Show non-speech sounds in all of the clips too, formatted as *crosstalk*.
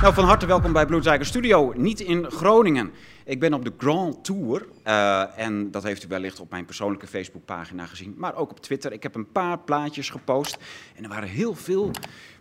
Nou, van harte welkom bij Bloedzeiker Studio, niet in Groningen. Ik ben op de Grand Tour uh, en dat heeft u wellicht op mijn persoonlijke Facebookpagina gezien, maar ook op Twitter. Ik heb een paar plaatjes gepost en er waren heel veel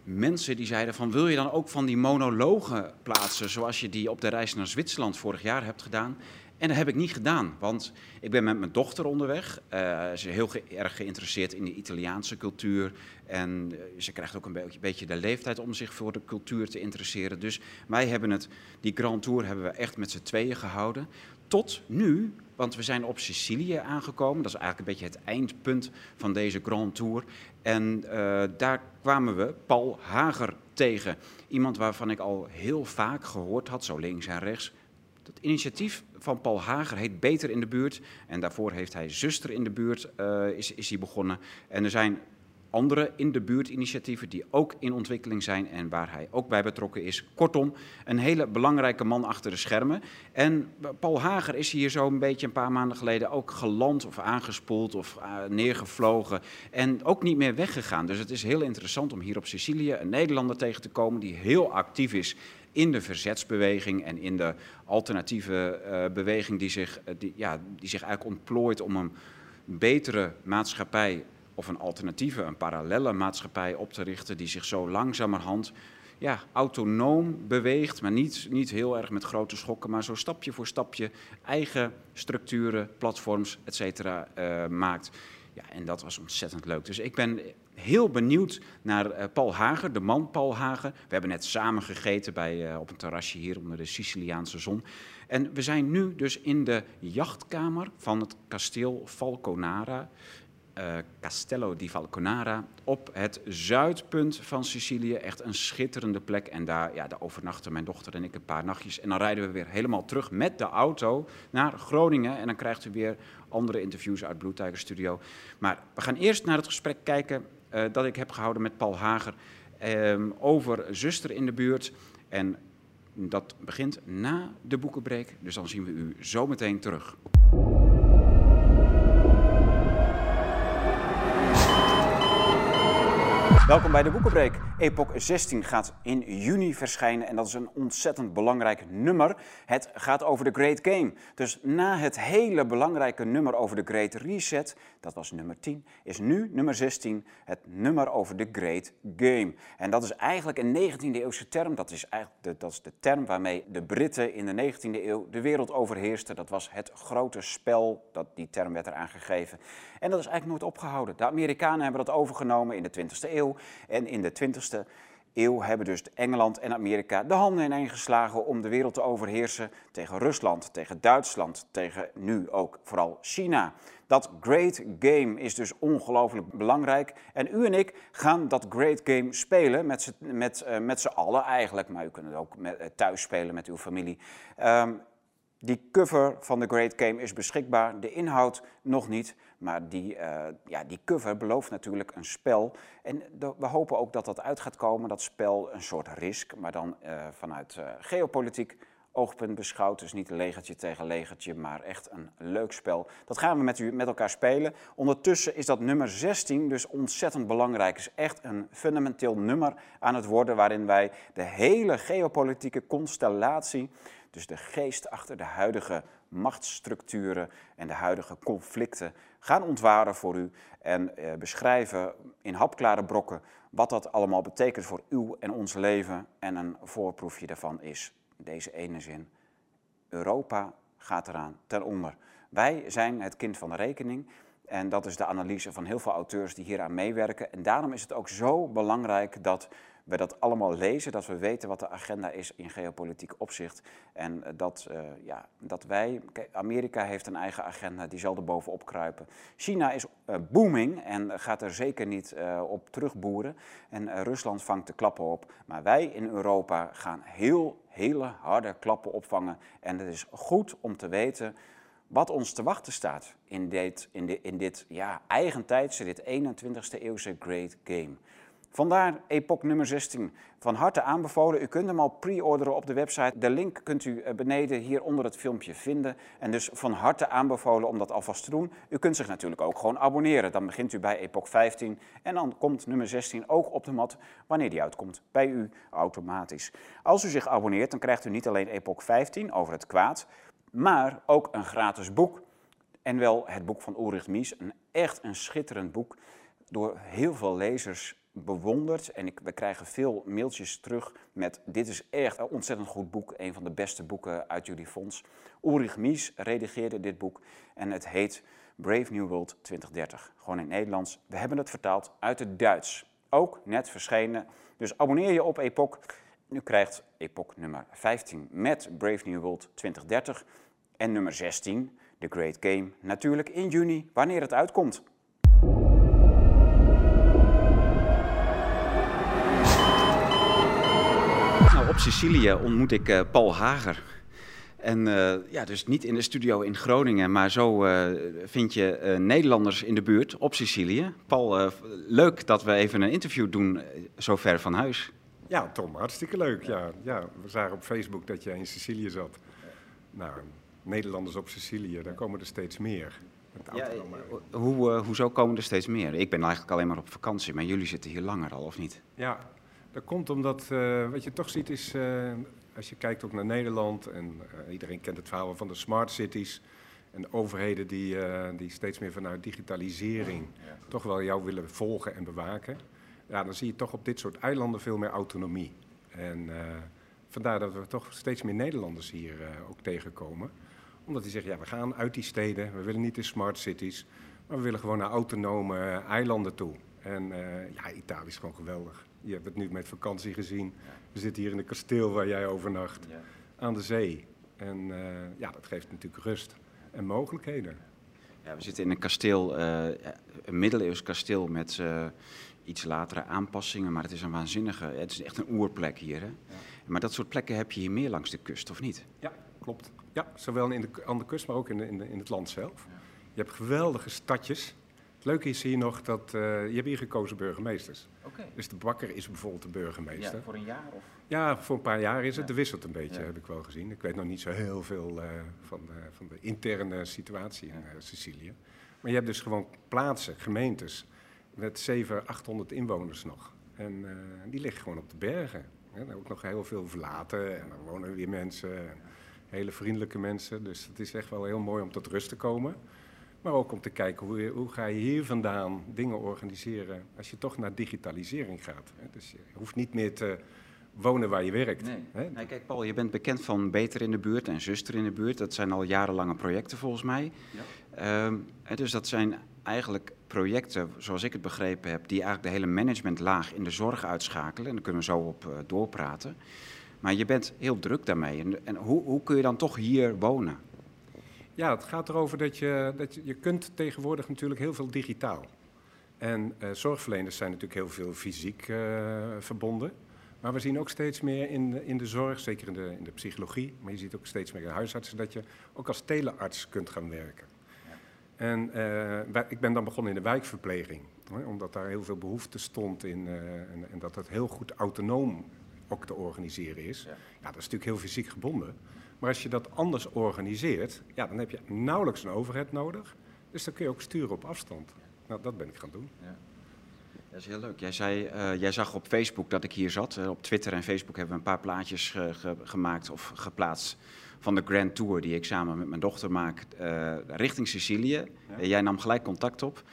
mensen die zeiden van wil je dan ook van die monologen plaatsen zoals je die op de reis naar Zwitserland vorig jaar hebt gedaan. En dat heb ik niet gedaan, want ik ben met mijn dochter onderweg. Uh, ze is heel erg geïnteresseerd in de Italiaanse cultuur. En uh, ze krijgt ook een beetje, de leeftijd om zich voor de cultuur te interesseren. Dus wij hebben het, die Grand Tour hebben we echt met z'n tweeën gehouden. Tot nu, want we zijn op Sicilië aangekomen. Dat is eigenlijk een beetje het eindpunt van deze Grand Tour. En uh, daar kwamen we Paul Hager tegen. Iemand waarvan ik al heel vaak gehoord had, zo links en rechts. Het initiatief van Paul Hager heet Beter in de Buurt. En daarvoor heeft hij Zuster in de Buurt uh, is, is hij begonnen. En er zijn andere in de buurt initiatieven die ook in ontwikkeling zijn en waar hij ook bij betrokken is. Kortom, een hele belangrijke man achter de schermen. En Paul Hager is hier zo een beetje een paar maanden geleden ook geland of aangespoeld of uh, neergevlogen en ook niet meer weggegaan. Dus het is heel interessant om hier op Sicilië een Nederlander tegen te komen die heel actief is in de verzetsbeweging en in de alternatieve uh, beweging die zich, uh, die, ja, die zich eigenlijk ontplooit om een betere maatschappij of een alternatieve, een parallelle maatschappij op te richten die zich zo langzamerhand ja, autonoom beweegt, maar niet, niet heel erg met grote schokken, maar zo stapje voor stapje eigen structuren, platforms, et cetera, uh, maakt. Ja, en dat was ontzettend leuk. Dus ik ben heel benieuwd naar uh, Paul Hager, de man Paul Hager. We hebben net samen gegeten bij, uh, op een terrasje hier onder de Siciliaanse zon. En we zijn nu dus in de jachtkamer van het kasteel Falconara. Uh, Castello di Falconara op het zuidpunt van Sicilië. Echt een schitterende plek. En daar, ja, daar overnachten mijn dochter en ik een paar nachtjes. En dan rijden we weer helemaal terug met de auto naar Groningen. En dan krijgt u weer andere interviews uit Blue Studio. Maar we gaan eerst naar het gesprek kijken uh, dat ik heb gehouden met Paul Hager um, over zuster in de buurt. En dat begint na de boekenbreek, dus dan zien we u zo meteen terug. Welkom bij de Boekenbreek. Epoch 16 gaat in juni verschijnen en dat is een ontzettend belangrijk nummer. Het gaat over de Great Game. Dus na het hele belangrijke nummer over de Great Reset, dat was nummer 10, is nu nummer 16 het nummer over de Great Game. En dat is eigenlijk een 19e eeuwse term. Dat is eigenlijk de, dat is de term waarmee de Britten in de 19e eeuw de wereld overheersten. Dat was het grote spel, dat, die term werd eraan gegeven. En dat is eigenlijk nooit opgehouden. De Amerikanen hebben dat overgenomen in de 20e eeuw. En in de 20e eeuw hebben dus Engeland en Amerika de handen ineen geslagen om de wereld te overheersen tegen Rusland, tegen Duitsland, tegen nu ook vooral China. Dat great game is dus ongelooflijk belangrijk. En u en ik gaan dat great game spelen met z'n met, uh, met allen eigenlijk. Maar u kunt het ook met, uh, thuis spelen met uw familie. Um, die cover van de Great Game is beschikbaar, de inhoud nog niet. Maar die, uh, ja, die cover belooft natuurlijk een spel. En we hopen ook dat dat uit gaat komen, dat spel, een soort risk, maar dan uh, vanuit uh, geopolitiek oogpunt beschouwd. Dus niet legertje tegen legertje, maar echt een leuk spel. Dat gaan we met u met elkaar spelen. Ondertussen is dat nummer 16 dus ontzettend belangrijk. Is echt een fundamenteel nummer aan het worden waarin wij de hele geopolitieke constellatie dus de geest achter de huidige machtsstructuren en de huidige conflicten gaan ontwaren voor u en eh, beschrijven in hapklare brokken wat dat allemaal betekent voor uw en ons leven. En een voorproefje daarvan is deze ene zin. Europa gaat eraan ten onder. Wij zijn het kind van de rekening. En dat is de analyse van heel veel auteurs die hieraan meewerken. En daarom is het ook zo belangrijk dat we dat allemaal lezen, dat we weten wat de agenda is in geopolitiek opzicht. En dat, uh, ja, dat wij, Amerika heeft een eigen agenda, die zal er bovenop kruipen. China is uh, booming en gaat er zeker niet op terugboeren. En Rusland vangt de klappen op. Maar wij in Europa gaan heel, hele harde klappen opvangen. En het is goed om te weten wat ons te wachten staat in dit, in dit, in dit ja, eigentijdse, dit 21ste eeuwse great game. Vandaar Epoch nummer 16. Van harte aanbevolen. U kunt hem al pre-orderen op de website. De link kunt u eh, beneden hier onder het filmpje vinden. En dus van harte aanbevolen om dat alvast te doen. U kunt zich natuurlijk ook gewoon abonneren. Dan begint u bij Epoch 15 en dan komt nummer 16 ook op de mat wanneer die uitkomt. Bij u automatisch. Als u zich abonneert, dan krijgt u niet alleen Epoch 15 over het kwaad, maar ook een gratis boek. En wel het boek van Ulrich Mies, een echt een schitterend boek. Door heel veel lezers bewonderd. En ik, we krijgen veel mailtjes terug met dit is echt een ontzettend goed boek. Een van de beste boeken uit jullie fonds. Ulrich Mies redigeerde dit boek en het heet Brave New World 2030. Gewoon in Nederlands. We hebben het vertaald uit het Duits. Ook net verschenen. Dus abonneer je op Epoch. U krijgt Epoch nummer 15 met Brave New World 2030. En nummer 16, The Great Game, natuurlijk in juni, wanneer het uitkomt. Sicilië ontmoet ik uh, Paul Hager. En uh, ja, dus niet in de studio in Groningen, maar zo uh, vind je Nederlanders in de buurt op Sicilië. Paul, leuk dat we even een interview doen zo ver van huis. Ja, Tom, hartstikke leuk. Ja, ja, we zagen op Facebook dat jij in Sicilië zat. Nou, Nederlanders op Sicilië, daar komen er steeds meer. Ja, hoe, hoezo komen er steeds meer? Ik ben eigenlijk alleen maar op vakantie, maar jullie zitten hier langer al, of niet? Ja, dat komt omdat, uh, wat je toch ziet is, uh, als je kijkt ook naar Nederland, en iedereen kent het verhaal van de smart cities, en overheden die, die steeds meer vanuit digitalisering ja. toch wel jou willen volgen en bewaken. Ja, dan zie je toch op dit soort eilanden veel meer autonomie. En vandaar dat we toch steeds meer Nederlanders hier ook tegenkomen omdat die zeggen, ja, we gaan uit die steden, we willen niet in smart cities, maar we willen gewoon naar autonome eilanden toe. En ja, Italië is gewoon geweldig. Je hebt het nu met vakantie gezien. We zitten hier in een kasteel waar jij overnacht, aan de zee. En uh, ja, dat geeft natuurlijk rust en mogelijkheden. Ja, we zitten in een kasteel, uh, een middeleeuws kasteel met iets latere aanpassingen, maar het is een waanzinnige, het is echt een oerplek hier. Hè? Ja. Maar dat soort plekken heb je hier meer langs de kust, of niet? Ja, klopt. Ja, zowel in de, aan de kust, maar ook in, de, in, de, in het land zelf. Je hebt geweldige stadjes. Het leuke is hier nog dat uh, je hebt hier gekozen burgemeesters. Okay. Dus de bakker is bijvoorbeeld de burgemeester. Ja, voor een jaar? Of? Ja, voor een paar jaar is het. Ja. De wisselt een beetje, ja. heb ik wel gezien. Ik weet nog niet zo heel veel uh, van, de, van de interne situatie in uh, Sicilië. Maar je hebt dus gewoon plaatsen, gemeentes, met 700, 800 inwoners nog. En die liggen gewoon op de bergen. Ja, ook nog heel veel verlaten en dan wonen weer mensen hele vriendelijke mensen. Dus het is echt wel heel mooi om tot rust te komen. Maar ook om te kijken hoe, hoe ga je hier vandaan dingen organiseren als je toch naar digitalisering gaat. Dus je hoeft niet meer te wonen waar je werkt. Nee. Hè? nee. kijk Paul, je bent bekend van Beter in de buurt en Zuster in de buurt. Dat zijn al jarenlange projecten volgens mij. Ja. Um, dus dat zijn eigenlijk projecten, zoals ik het begrepen heb, die eigenlijk de hele managementlaag in de zorg uitschakelen. En daar kunnen we zo op uh, doorpraten. Maar je bent heel druk daarmee. En, en hoe, hoe, kun je dan toch hier wonen? Ja, het gaat erover dat je, dat je, je kunt tegenwoordig natuurlijk heel veel digitaal. En uh, zorgverleners zijn natuurlijk heel veel fysiek uh, verbonden. Maar we zien ook steeds meer in de, in de zorg, zeker in de, in de psychologie, maar je ziet ook steeds meer in huisartsen, dat je ook als telearts kunt gaan werken. Ja. En uh, ik ben dan begonnen in de wijkverpleging, hè, omdat daar heel veel behoefte stond in en, en, dat het heel goed autonoom ook te organiseren is. Ja. ja. dat is natuurlijk heel fysiek gebonden. Maar als je dat anders organiseert, ja, dan heb je nauwelijks een overheid nodig. Dus dan kun je ook sturen op afstand. Nou, dat ben ik gaan doen. Ja. Dat is heel leuk. Jij, zei, uh, jij zag op Facebook dat ik hier zat. Uh, op Twitter en Facebook hebben we een paar plaatjes ge ge gemaakt of geplaatst van de Grand Tour die ik samen met mijn dochter maak uh, richting Sicilië. Ja. jij nam gelijk contact op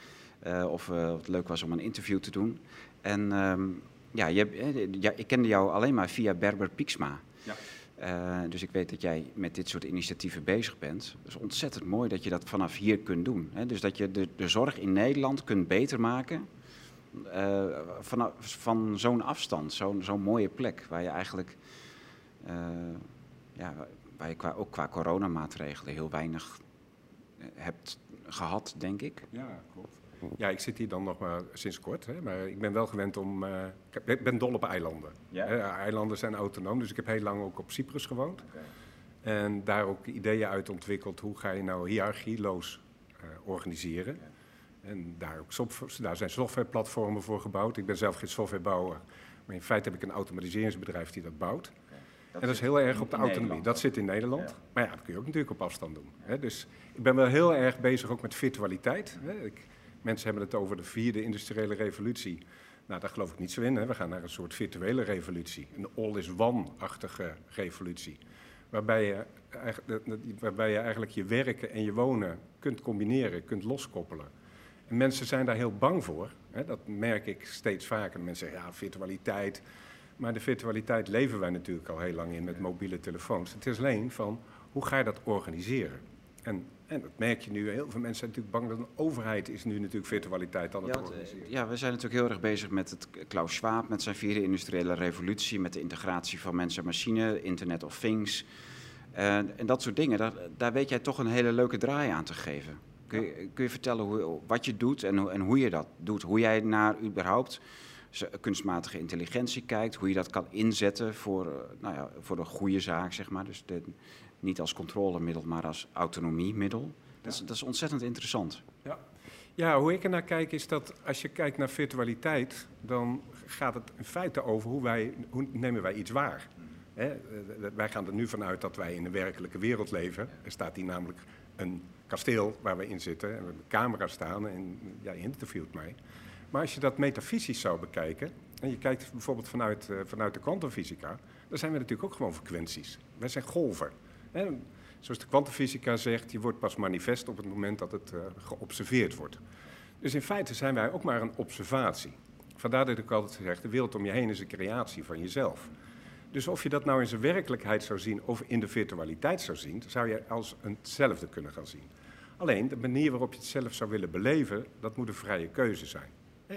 of het leuk was om een interview te doen. En um, ja, je, ja, ik kende jou alleen maar via Berber Pieksma. Uh, dus ik weet dat jij met dit soort initiatieven bezig bent. Het is ontzettend mooi dat je dat vanaf hier kunt doen. Hè? Dus dat je de, de zorg in Nederland kunt beter maken uh, van, van zo'n afstand, zo'n zo'n mooie plek waar je eigenlijk, uh, ja, waar je qua, ook qua coronamaatregelen heel weinig hebt gehad, denk ik. Ja, klopt. Ja, ik zit hier dan nog maar sinds kort, hè, maar ik ben wel gewend om. Uh, ik ben dol op eilanden. Ja? Hè, eilanden zijn autonoom, dus ik heb heel lang ook op Cyprus gewoond. Okay. En daar ook ideeën uit ontwikkeld. Hoe ga je nou hiërarchieloos uh, organiseren? Ja. En daar, ook soft- daar zijn softwareplatformen voor gebouwd. Ik ben zelf geen softwarebouwer, maar in feite heb ik een automatiseringsbedrijf die dat bouwt. en dat is heel erg op de autonomie. Nederland. Dat zit in Nederland. Ja. Maar ja, dat kun je ook natuurlijk op afstand doen. Hè. Dus ik ben wel heel erg bezig ook met virtualiteit. Hè. Ik, mensen hebben het over de vierde industriële revolutie. Nou, daar geloof ik niet zo in. Hè. We gaan naar een soort virtuele revolutie. Een all-is-one-achtige revolutie. Waarbij je, waarbij je eigenlijk je werken en je wonen kunt combineren, kunt loskoppelen. En mensen zijn daar heel bang voor. Hè. Dat merk ik steeds vaker. Mensen zeggen, ja, virtualiteit. Maar de virtualiteit leven wij natuurlijk al heel lang in met mobiele telefoons. Het is alleen van, hoe ga je dat organiseren? En, en dat merk je nu. Heel veel mensen zijn natuurlijk bang dat een overheid is nu natuurlijk virtualiteit aan het Ja, eh, organiseren. ja, we zijn natuurlijk heel erg bezig met het Klaus Schwab, met zijn vierde industriële revolutie, met de integratie van mens en machine, Internet of Things. Eh, en dat soort dingen, daar, daar weet jij toch een hele leuke draai aan te geven. Kun je, kun je vertellen hoe, wat je doet en, hoe- en hoe je dat doet? Hoe jij naar überhaupt kunstmatige intelligentie kijkt, hoe je dat kan inzetten voor, eh, nou ja, voor de goede zaak, zeg maar. Dus de, niet als controlemiddel, maar als autonomiemiddel. Dat is, dat is ontzettend interessant. Ja, hoe ik er naar kijk is dat als je kijkt naar virtualiteit, dan gaat het in feite over hoe, wij, hoe nemen wij iets waar. Hè, eh, wij gaan er nu vanuit dat wij in een werkelijke wereld leven. Er staat hier namelijk een kasteel waar we in zitten en we hebben camera's staan en jij interviewt mij. Maar als je dat metafysisch zou bekijken, en je kijkt bijvoorbeeld vanuit, eh, vanuit de kwantumfysica, dan zijn we natuurlijk ook gewoon frequenties. Wij zijn golven. Zoals de kwantumfysica zegt, je wordt pas manifest op het moment dat het eh, geobserveerd wordt. Dus in feite zijn wij ook maar een observatie. Vandaar dat ik altijd zeg, de wereld om je heen is een creatie van jezelf. Dus of je dat nou in zijn werkelijkheid zou zien of in de virtualiteit zou zien, zou je als hetzelfde kunnen gaan zien. Alleen de manier waarop je het zelf zou willen beleven, dat moet een vrije keuze zijn.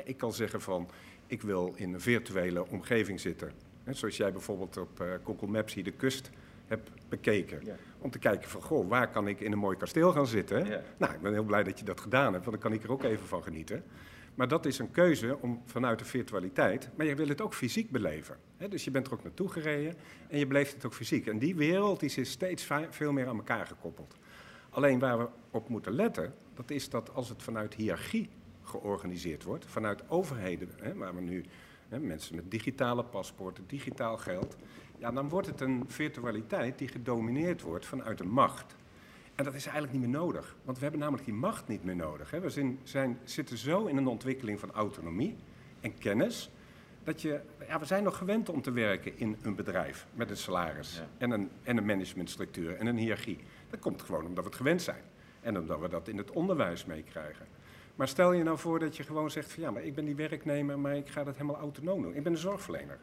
Ik kan zeggen van, ik wil in een virtuele omgeving zitten. Zoals jij bijvoorbeeld op eh, Google Maps hier de kust hebt bekeken. Ja. Om te kijken van, goh, waar kan ik in een mooi kasteel gaan zitten? Ja. Nou, ik ben heel blij dat je dat gedaan hebt, want dan kan ik er ook even van genieten. Maar dat is een keuze om vanuit de virtualiteit, maar je wil het ook fysiek beleven. Hè? Dus je bent er ook naartoe gereden en je beleeft het ook fysiek. En die wereld die is steeds va- veel meer aan elkaar gekoppeld. Alleen waar we op moeten letten, dat is dat als het vanuit hiërarchie georganiseerd wordt, vanuit overheden, hè, waar we nu hè, mensen met digitale paspoorten, digitaal geld, ja, dan wordt het een virtualiteit die gedomineerd wordt vanuit een macht. En dat is eigenlijk niet meer nodig, want we hebben namelijk die macht niet meer nodig. Hè. We zijn, zijn, zitten zo in een ontwikkeling van autonomie en kennis, dat je, ja, we zijn nog gewend om te werken in een bedrijf met een salaris Ja. en, een, en een managementstructuur en een hiërarchie. Dat komt gewoon omdat we het gewend zijn en omdat we dat in het onderwijs meekrijgen. Maar stel je nou voor dat je gewoon zegt van ja, maar ik ben die werknemer, maar ik ga dat helemaal autonoom doen. Ik ben een zorgverlener.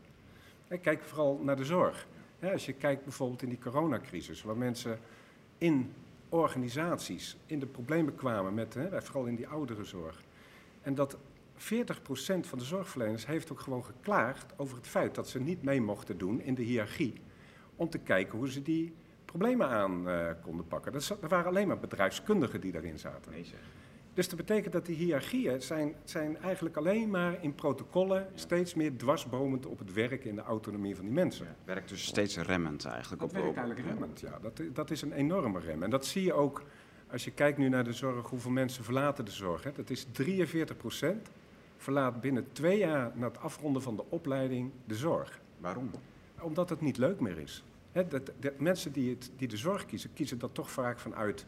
Kijk vooral naar de zorg. Als je kijkt bijvoorbeeld in die coronacrisis, waar mensen in organisaties in de problemen kwamen met, vooral in die ouderenzorg. En dat 40% van de zorgverleners heeft ook gewoon geklaagd over het feit dat ze niet mee mochten doen in de hiërarchie. Om te kijken hoe ze die problemen aan eh, konden pakken. Dat, er waren alleen maar bedrijfskundigen die daarin zaten. Dus dat betekent dat die hiërarchieën zijn, zijn eigenlijk alleen maar in protocollen steeds meer dwarsbomend op het werk en de autonomie van die mensen. Werkt dus steeds remmend eigenlijk. Dat op, werkt eigenlijk remmend, ja. Dat, dat is een enorme rem. En dat zie je ook als je kijkt nu naar de zorg, hoeveel mensen verlaten de zorg. Hè. Dat is 43 procent verlaat binnen twee jaar na het afronden van de opleiding de zorg. Waarom? Omdat het niet leuk meer is. Hè, dat, de mensen die, het, die de zorg kiezen, kiezen dat toch vaak vanuit,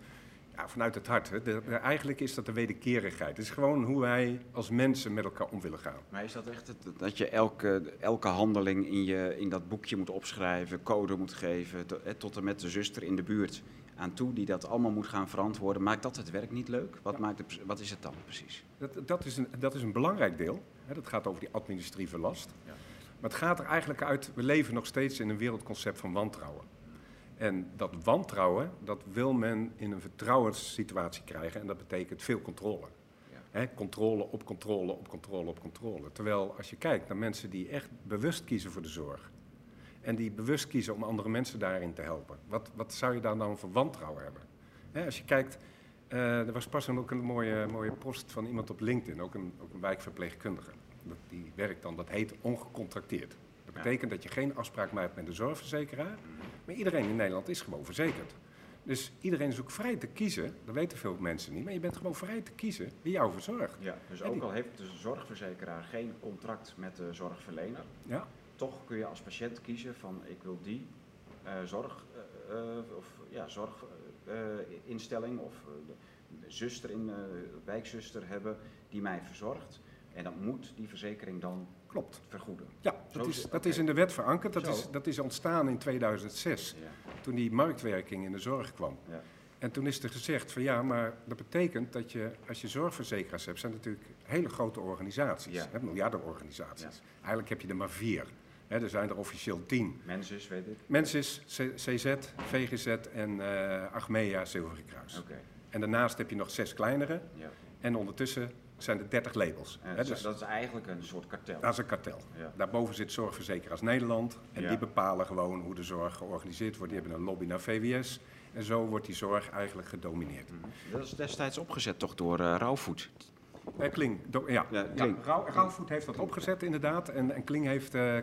vanuit het hart. Hè. De- de- eigenlijk is dat de wederkerigheid. Het is gewoon hoe wij als mensen met elkaar om willen gaan. Maar is dat echt het, dat je elke, elke handeling in, je, in dat boekje moet opschrijven, code moet geven, to- tot en met de zuster in de buurt aan toe die dat allemaal moet gaan verantwoorden? Maakt dat het werk niet leuk? Wat, maakt het, wat is het dan precies? Dat, dat, is een, dat is een belangrijk deel. Hè, dat gaat over die administratieve last. Ja. Maar het gaat er eigenlijk uit, we leven nog steeds in een wereldconcept van wantrouwen. En dat wantrouwen, dat wil men in een vertrouwenssituatie krijgen en dat betekent veel controle. Ja. Controle op controle op controle op controle. Terwijl als je kijkt naar mensen die echt bewust kiezen voor de zorg en die bewust kiezen om andere mensen daarin te helpen, wat, wat zou je daar dan voor wantrouwen hebben? Als je kijkt, eh, er was pas ook een mooie, mooie post van iemand op LinkedIn, ook een, ook een wijkverpleegkundige. Dat, die werkt dan, dat heet ongecontracteerd. Dat betekent dat je geen afspraak maakt met de zorgverzekeraar, maar iedereen in Nederland is gewoon verzekerd. Dus iedereen is ook vrij te kiezen, dat weten veel mensen niet, maar je bent gewoon vrij te kiezen wie jou verzorgt. Ja, dus ook al heeft de zorgverzekeraar geen contract met de zorgverlener, Ja, toch kun je als patiënt kiezen van ik wil die eh, zorg, eh, eh, of ja, zorginstelling of zuster in, wijkzuster hebben die mij verzorgt. En dat moet die verzekering dan klopt. vergoeden. Ja, dat is is, dat in de wet verankerd. Dat Zo. is, dat is ontstaan in 2006, Ja, toen die marktwerking in de zorg kwam. ja, En toen is er gezegd van ja, maar dat betekent dat je, als je zorgverzekeraars hebt, zijn natuurlijk hele grote organisaties, Ja. hè, miljardenorganisaties. Eigenlijk heb je er maar vier. Hè, er zijn er officieel tien. Mensis, weet ik. Mensis, CZ, VGZ en eh Achmea Zilveren Kruis. Oké, En daarnaast heb je nog zes kleinere ja. en ondertussen zijn er 30 labels. Hè, dus dat is eigenlijk een soort kartel. dat is een kartel. Ja. Daarboven zit Zorgverzekeraars Nederland. En Ja. die bepalen gewoon hoe de zorg georganiseerd wordt. Die hebben een lobby naar VWS. En zo wordt die zorg eigenlijk gedomineerd. Mhm. Dat is destijds opgezet toch door eh Rauwvoet. Eh, Kling, do- ja. Ja, ja, Kling. Rauw- Rauwvoet heeft dat opgezet inderdaad. En, en Kling heeft, eh,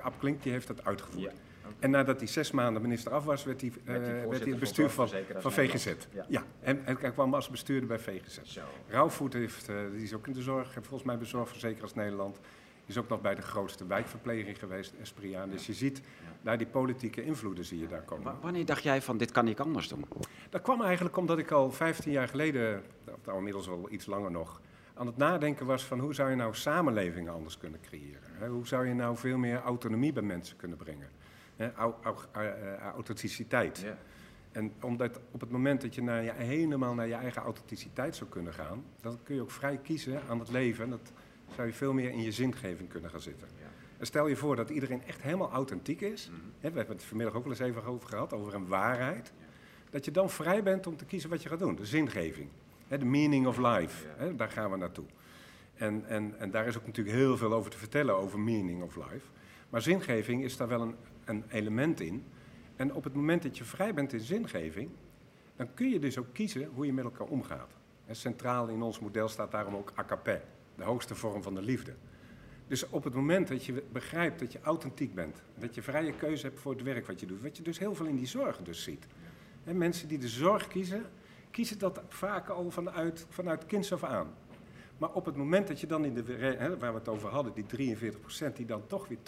Ab Klink die heeft dat uitgevoerd. En nadat hij zes maanden minister af was, werd hij, eh, Werd hij voorzitter het bestuur van van, VGZ. Ja. Ja. En, en hij kwam als bestuurder bij VGZ. Zo. Rauwvoet heeft, eh, die is ook in de zorg, heeft volgens mij bij Zorgverzekeraars Nederland. Is ook nog bij de grootste wijkverpleging geweest, Espria. Dus je ziet, daar die politieke invloeden zie je daar komen. Wa- wanneer dacht jij van dit kan ik anders doen? Dat kwam eigenlijk omdat ik al 15 jaar geleden, of nou inmiddels al iets langer nog, aan het nadenken was van hoe zou je nou samenlevingen anders kunnen creëren? Hoe zou je nou veel meer autonomie bij mensen kunnen brengen? Hè? Au- au- eh, eh, authenticiteit. Ja. En omdat op het moment dat je naar je, helemaal naar je eigen authenticiteit zou kunnen gaan, dan kun je ook vrij kiezen aan het leven. En dat zou je veel meer in je zingeving kunnen gaan zitten. Ja. En stel je voor dat iedereen echt helemaal authentiek is. Mhm. Hè, we hebben het vanmiddag ook wel eens even over gehad, over een waarheid. Ja. Dat je dan vrij bent om te kiezen wat je gaat doen. De zingeving. Hè, de meaning of life. Ja. Hè, daar gaan we naartoe. En, en, en daar is ook natuurlijk heel veel over te vertellen, over meaning of life. Maar zingeving is daar wel een, een element in. En op het moment dat je vrij bent in zingeving, dan kun je dus ook kiezen hoe je met elkaar omgaat. En centraal in ons model staat daarom ook akapé, de hoogste vorm van de liefde. Dus op het moment dat je begrijpt dat je authentiek bent, dat je vrije keuze hebt voor het werk wat je doet, wat je dus heel veel in die zorg dus ziet. En mensen die de zorg kiezen, kiezen dat vaak al vanuit, vanuit kinds af aan. Maar op het moment dat je dan in de, waar we het over hadden, die 43% die dan toch weer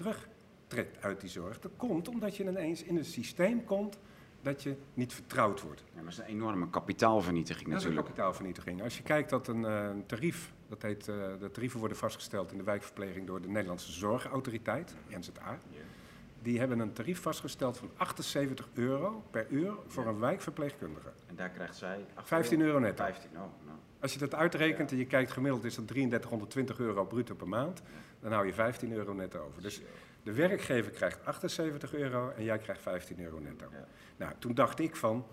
terugtrekt uit die zorg, dat komt omdat je ineens in een systeem komt dat je niet vertrouwd wordt. Ja, maar het is een enorme kapitaalvernietiging Dat is een natuurlijk. kapitaalvernietiging. Als je kijkt dat een eh, tarief, dat heet, eh, de tarieven worden vastgesteld in de wijkverpleging door de Nederlandse Zorgautoriteit, NZA. Die hebben een tarief vastgesteld van 78 euro per uur voor een wijkverpleegkundige. En daar krijgt zij... 15 euro netto. 15, oh, nou. Als je dat uitrekent en je kijkt gemiddeld is dat 3320 euro bruto per maand, dan hou je 15 euro netto over. Dus de werkgever krijgt 78 euro en jij krijgt 15 euro netto. Ja. Nou, toen dacht ik van,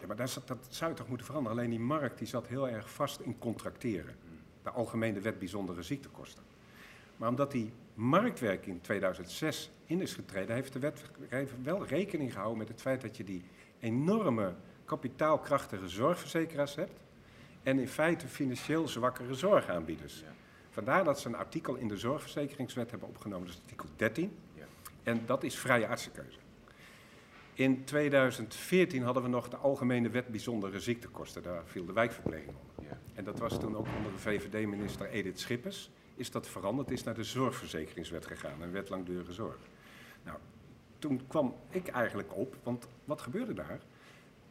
ja, maar dat, dat zou je toch moeten veranderen. Alleen die markt die zat heel erg vast in contracteren. De Algemene Wet Bijzondere Ziektekosten. Maar omdat die marktwerking in 2006 in is getreden, heeft de wetgever wel rekening gehouden met het feit dat je die enorme kapitaalkrachtige zorgverzekeraars hebt en in feite financieel zwakkere zorgaanbieders. Ja. Vandaar dat ze een artikel in de zorgverzekeringswet hebben opgenomen, dat is artikel 13. Ja. En dat is vrije artsenkeuze. In 2014 hadden we nog de Algemene Wet Bijzondere Ziektekosten. Daar viel de wijkverpleging onder. Ja. En dat was toen ook onder de VVD-minister Edith Schippers. Is dat veranderd, is naar de Zorgverzekeringswet gegaan, een wet langdurige zorg. Nou, toen kwam ik eigenlijk op, want wat gebeurde daar?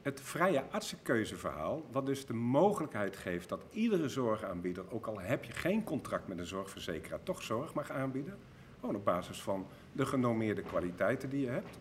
Het vrije artsenkeuzeverhaal, wat dus de mogelijkheid geeft dat iedere zorgaanbieder, ook al heb je geen contract met een zorgverzekeraar, toch zorg mag aanbieden. Gewoon op basis van de genormeerde kwaliteiten die je hebt.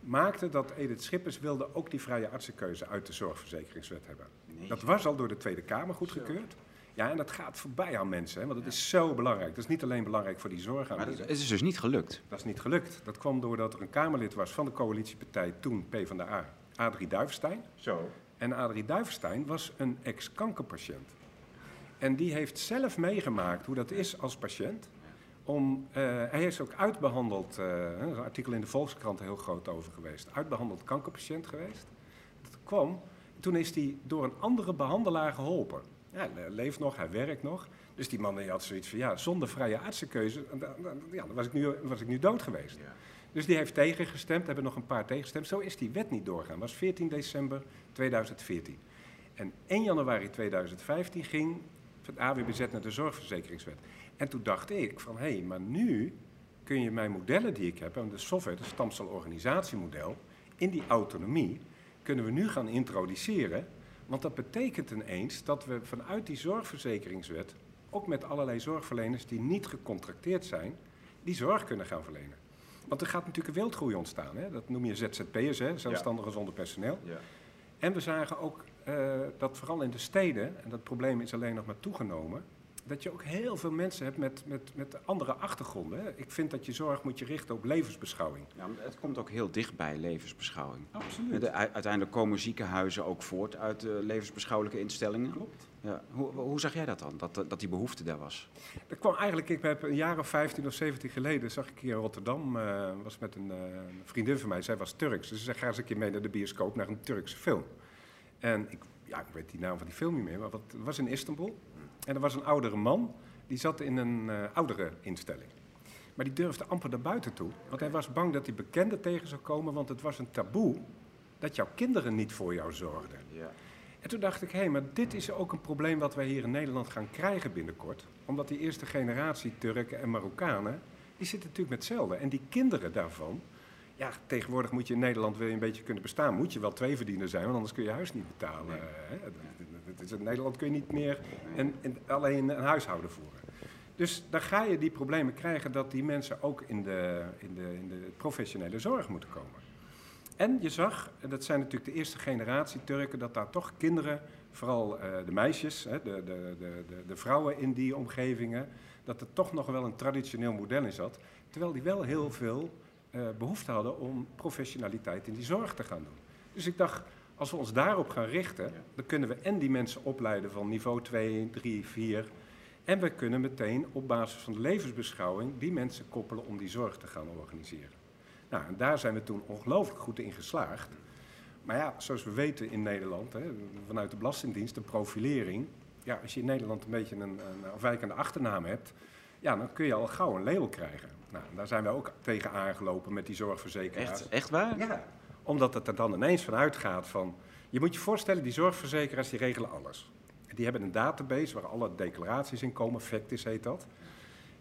Maakte dat Edith Schippers wilde ook die vrije artsenkeuze uit de zorgverzekeringswet hebben. Nee. Dat was al door de Tweede Kamer goedgekeurd. Ja, en dat gaat voorbij aan mensen, hè, want het is zo belangrijk. Dat is niet alleen belangrijk voor die Maar zorgaanbieder. het is dus niet gelukt. Dat is niet gelukt. Dat kwam doordat er een Kamerlid was van de coalitiepartij, toen PvdA, Adrie Duivestein. Zo. En Adrie Duivestein was een ex-kankerpatiënt. En die heeft zelf meegemaakt hoe dat is als patiënt. Om, eh, hij is ook uitbehandeld, is een artikel in de Volkskrant heel groot over geweest, uitbehandeld kankerpatiënt geweest. Dat kwam, toen is hij door een andere behandelaar geholpen. Ja, hij leeft nog, hij werkt nog. Dus die man die had zoiets van, ja, zonder vrije artsenkeuze, ja, dan was ik nu, was ik nu dood geweest. Ja. Dus die heeft tegengestemd, hebben nog een paar tegengestemd. Zo is die wet niet doorgaan. Dat was 14 december 2014. En 1 januari 2015 ging het AWBZ naar de zorgverzekeringswet. En toen dacht ik van, hé, hey, maar nu kun je mijn modellen die ik heb, de software, het stamcelorganisatiemodel, in die autonomie, kunnen we nu gaan introduceren. Want dat betekent ineens dat we vanuit die zorgverzekeringswet, ook met allerlei zorgverleners die niet gecontracteerd zijn, die zorg kunnen gaan verlenen. Want er gaat natuurlijk een wildgroei ontstaan. Hè? Dat noem je ZZP'ers, hè? zelfstandigen zonder personeel. Ja. En we zagen ook uh, dat vooral in de steden, en dat probleem is alleen nog maar toegenomen, dat je ook heel veel mensen hebt met, met, met andere achtergronden. Hè? Ik vind dat je zorg moet je richten op levensbeschouwing. Ja, maar het komt ook heel dicht bij levensbeschouwing. Absoluut. De, uiteindelijk komen ziekenhuizen ook voort uit uh, levensbeschouwelijke instellingen. Klopt. Ja. Hoe, hoe zag jij dat dan, dat, dat die behoefte daar was? Dat kwam eigenlijk, ik heb een jaar of 15 of 17 geleden, zag ik hier in Rotterdam, uh, was met een, uh, vriendin van mij, zij was Turks. Dus ze zei, ga eens een keer mee naar de bioscoop, naar een Turkse film. En ik, ja, ik weet die naam van die film niet meer, maar wat, het was in Istanbul. En er was een oudere man, die zat in een uh, oudere instelling. Maar die durfde amper naar buiten toe, want hij was bang dat hij bekenden tegen zou komen, want het was een taboe dat jouw kinderen niet voor jou zorgden. Ja. En toen dacht ik, hé, hey, maar dit is ook een probleem wat wij hier in Nederland gaan krijgen binnenkort. Omdat die eerste generatie Turken en Marokkanen, die zitten natuurlijk met hetzelfde. En die kinderen daarvan, ja, tegenwoordig moet je in Nederland, wil je een beetje kunnen bestaan, moet je wel twee verdiener zijn, want anders kun je huis niet betalen. Nee. In Nederland kun je niet meer en, en alleen een huishouden voeren. Dus dan ga je die problemen krijgen dat die mensen ook in de, in de, in de professionele zorg moeten komen. En je zag, en dat zijn natuurlijk de eerste generatie Turken, dat daar toch kinderen, vooral uh, de meisjes, hè, de, de, de, de, vrouwen in die omgevingen, dat er toch nog wel een traditioneel model in zat. Terwijl die wel heel veel uh, behoefte hadden om professionaliteit in die zorg te gaan doen. Dus ik dacht, als we ons daarop gaan richten, dan kunnen we en die mensen opleiden van niveau 2, 3, 4. En we kunnen meteen op basis van de levensbeschouwing die mensen koppelen om die zorg te gaan organiseren. Nou, en daar zijn we toen ongelooflijk goed in geslaagd. Maar ja, zoals we weten in Nederland, hè, vanuit de Belastingdienst, de profilering. Ja, als je in Nederland een beetje een, een afwijkende achternaam hebt, ja, dan kun je al gauw een label krijgen. Nou, daar zijn we ook tegen aangelopen met die zorgverzekeraars. Echt, echt waar? Ja, omdat het er dan ineens vanuit gaat van... Je moet je voorstellen, die zorgverzekeraars die regelen alles. Die hebben een database waar alle declaraties in komen, Factis heet dat.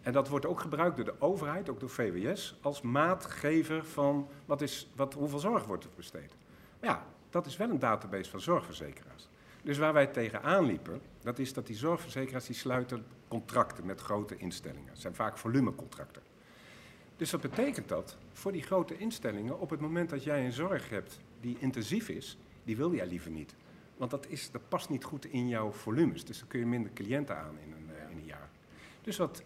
En dat wordt ook gebruikt door de overheid, ook door VWS, als maatgever van wat is, wat, hoeveel zorg wordt er besteed. Maar ja, dat is wel een database van zorgverzekeraars. Dus waar wij tegenaan liepen, dat is dat die zorgverzekeraars die sluiten contracten met grote instellingen. Dat zijn vaak volumecontracten. Dus wat betekent dat? Voor die grote instellingen, op het moment dat jij een zorg hebt die intensief is, die wil jij liever niet. Want dat, is, dat past niet goed in jouw volumes. Dus dan kun je minder cliënten aan in een, uh, in een jaar. Dus wat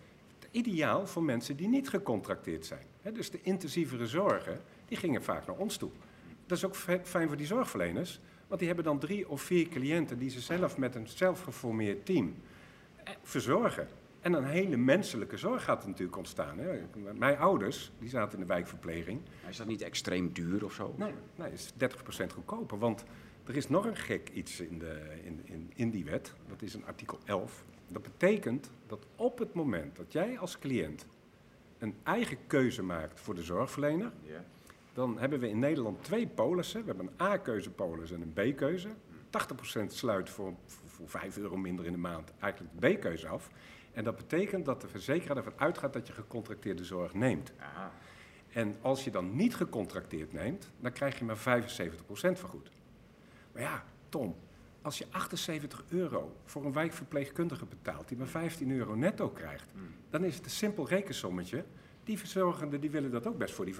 ideaal voor mensen die niet gecontracteerd zijn. dus de intensievere zorgen, die gingen vaak naar ons toe. Dat is ook fijn voor die zorgverleners, want die hebben dan drie of vier cliënten die ze zelf met een zelfgeformeerd team eh, verzorgen. En een hele menselijke zorg gaat natuurlijk ontstaan. Hè. Mijn ouders, die zaten in de wijkverpleging. Is dat niet extreem duur of zo? Nee, nee het is 30% goedkoper. Want er is nog een gek iets in, de, in, in, in die wet. Dat is een artikel 11. Dat betekent dat op het moment dat jij als cliënt een eigen keuze maakt voor de zorgverlener, yeah. dan hebben we in Nederland twee polissen. We hebben een A-keuzepolis en een B-keuze. 80% sluit voor, voor 5 euro minder in de maand eigenlijk de B-keuze af. En dat betekent dat de verzekeraar ervan uitgaat dat je gecontracteerde zorg neemt. Aha. En als je dan niet gecontracteerd neemt, dan krijg je maar 75% vergoed. Maar ja, Tom, als je 78 euro voor een wijkverpleegkundige betaalt, die maar 15 euro netto krijgt, hmm. dan is het een simpel rekensommetje. Die verzorgenden die willen dat ook best voor die 75%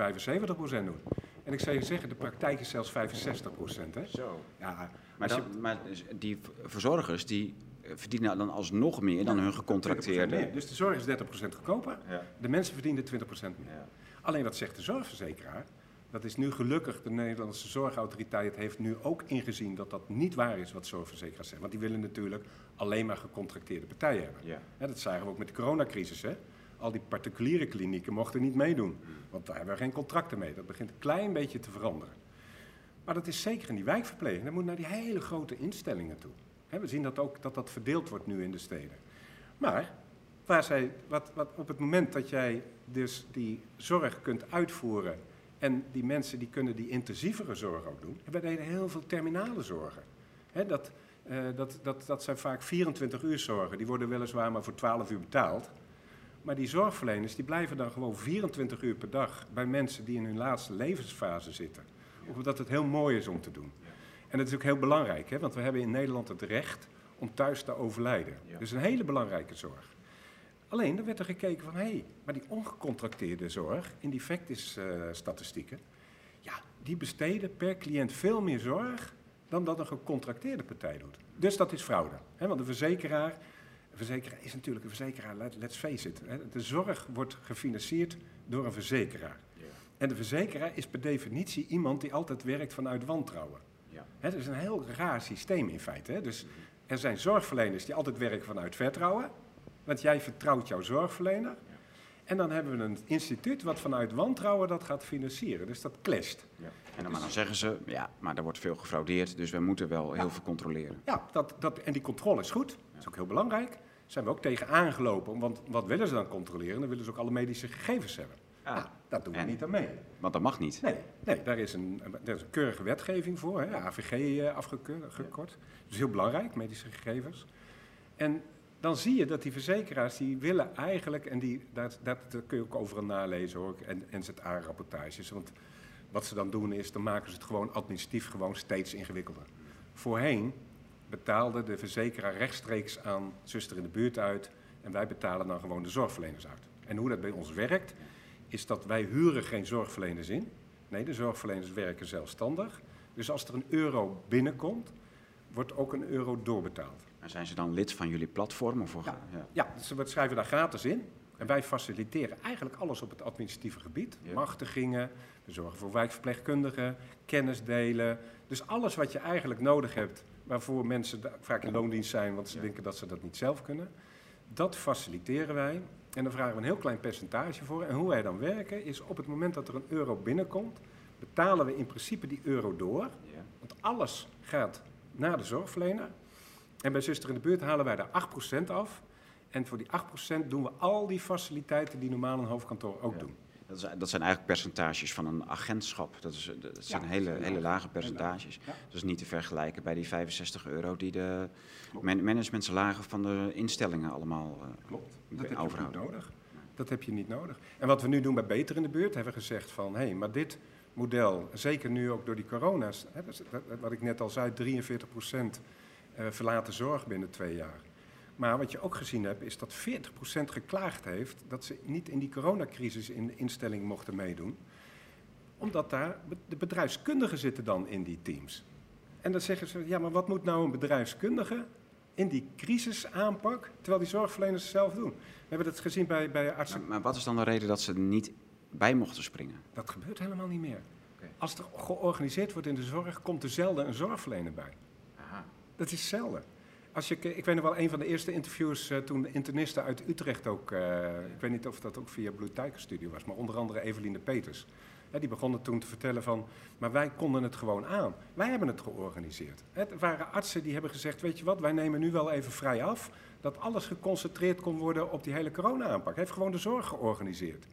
doen. En ik zou je zeggen, de praktijk is zelfs 65% Hè? Zo. Ja, maar, dan, maar die verzorgers die verdienen dan alsnog meer dan hun gecontracteerde. Dus de zorg is 30% goedkoper, ja. de mensen verdienen 20% meer. Ja. Alleen wat zegt de zorgverzekeraar? Dat is nu gelukkig, de Nederlandse Zorgautoriteit heeft nu ook ingezien dat dat niet waar is wat zorgverzekeraars zeggen. Want die willen natuurlijk alleen maar gecontracteerde partijen hebben. Ja. dat zagen we ook met de coronacrisis. Hè? Al die particuliere klinieken mochten niet meedoen, want daar hebben we geen contracten mee. Dat begint een klein beetje te veranderen. Maar dat is zeker in die wijkverpleging. Dat moet naar die hele grote instellingen toe. we zien dat ook dat dat verdeeld wordt nu in de steden. Maar waar zij, wat, wat, op het moment dat jij dus die zorg kunt uitvoeren En die mensen die kunnen die intensievere zorg ook doen. En wij deden heel veel terminale zorgen. Dat, eh, dat, dat, dat zijn vaak 24 uur zorgen. Die worden weliswaar maar voor 12 uur betaald. Maar die zorgverleners die blijven dan gewoon 24 uur per dag bij mensen die in hun laatste levensfase zitten. Omdat het heel mooi is om te doen. En dat is ook heel belangrijk, hè? want we hebben in Nederland het recht om thuis te overlijden. Ja. Dus een hele belangrijke zorg. Alleen, er werd er gekeken van, hé, hey, maar die ongecontracteerde zorg, in die factis-statistieken, ja, die besteden per cliënt veel meer zorg dan dat een gecontracteerde partij doet. Dus dat is fraude. Hè? Want de verzekeraar, een verzekeraar is natuurlijk een verzekeraar, let- let's face it. Hè? De zorg wordt gefinancierd door een verzekeraar. Ja. En de verzekeraar is per definitie iemand die altijd werkt vanuit wantrouwen. Ja. Het is een heel raar systeem in feite. Hè? Dus er zijn zorgverleners die altijd werken vanuit vertrouwen, want jij vertrouwt jouw zorgverlener. En dan hebben we een instituut wat vanuit wantrouwen dat gaat financieren. Dus dat clasht. Ja. En dan, maar dan zeggen ze, ja, maar er wordt veel gefraudeerd, dus we moeten wel heel veel controleren. Ja, dat, dat, en die controle is goed. Dat is ook heel belangrijk. Daar zijn we ook tegen aangelopen. Want wat willen ze dan controleren? Dan willen ze ook alle medische gegevens hebben. Ah, Nou, dat doen we en? niet aan mee. Want dat mag niet. Nee, nee daar, is een, daar is een keurige wetgeving voor, hè, AVG eh, afgekort. Dus heel belangrijk, medische gegevens. En dan zie je dat die verzekeraars, die willen eigenlijk, en die, dat, dat, kun je ook overal nalezen hoor, en NZA-rapportages. Want wat ze dan doen is, dan maken ze het gewoon administratief gewoon steeds ingewikkelder. Voorheen betaalde de verzekeraar rechtstreeks aan zuster in de buurt uit, en wij betalen dan gewoon de zorgverleners uit. En hoe dat bij ons werkt, is dat wij huren geen zorgverleners in. Nee, de zorgverleners werken zelfstandig. Dus als er een euro binnenkomt, wordt ook een euro doorbetaald. En zijn ze dan lid van jullie platform? Of, Ja. ja. Ja, dus we schrijven daar gratis in. En wij faciliteren eigenlijk alles op het administratieve gebied. Ja. Machtigingen, we zorgen voor wijkverpleegkundigen, kennis delen. Dus alles wat je eigenlijk nodig hebt, waarvoor mensen vaak in loondienst zijn, want ze Ja. denken dat ze dat niet zelf kunnen. Dat faciliteren wij. En dan vragen we een heel klein percentage voor. En hoe wij dan werken is op het moment dat er een euro binnenkomt, betalen we in principe die euro door. Ja. Want alles gaat naar de zorgverlener. En bij Zuster in de Buurt halen wij daar 8% af. En voor die 8% doen we al die faciliteiten die normaal een hoofdkantoor ook Ja. doen. Dat, is, dat zijn eigenlijk percentages van een agentschap. Dat, is, dat zijn Ja, hele, zijn hele lage percentages. Ja. Dat is niet te vergelijken bij die 65 euro die de man managementsalagen van de instellingen allemaal eh, Klopt. ben Dat heb je overhouden. nodig. Dat heb je niet nodig. En wat we nu doen bij Beter in de Buurt, hebben we gezegd van... hé, maar dit model, zeker nu ook door die corona's... Hè, wat ik net al zei, 43% eh, verlaten zorg binnen twee jaar. Maar wat je ook gezien hebt, is dat 40% geklaagd heeft... dat ze niet in die coronacrisis in de instelling mochten meedoen. Omdat daar de bedrijfskundigen zitten dan in die teams. En dan zeggen ze, ja, maar wat moet nou een bedrijfskundige in die crisisaanpak, terwijl die zorgverleners het zelf doen? We hebben dat gezien bij, bij artsen. Maar, maar wat is dan de reden dat ze er niet bij mochten springen? Dat gebeurt helemaal niet meer. Als er georganiseerd wordt in de zorg, komt er zelden een zorgverlener bij. Dat is zelden. Als je, ik weet nog wel, een van de eerste interviews eh, toen de internisten uit Utrecht ook, eh, ik weet niet of dat ook via Blue Tiger Studio was, maar onder andere Eveline Peters. Hè, die begonnen toen te vertellen van, maar wij konden het gewoon aan. Wij hebben het georganiseerd. Het waren artsen die hebben gezegd, weet je wat, wij nemen nu wel even vrij af, dat alles geconcentreerd kon worden op die hele corona-aanpak. Hij heeft gewoon de zorg georganiseerd.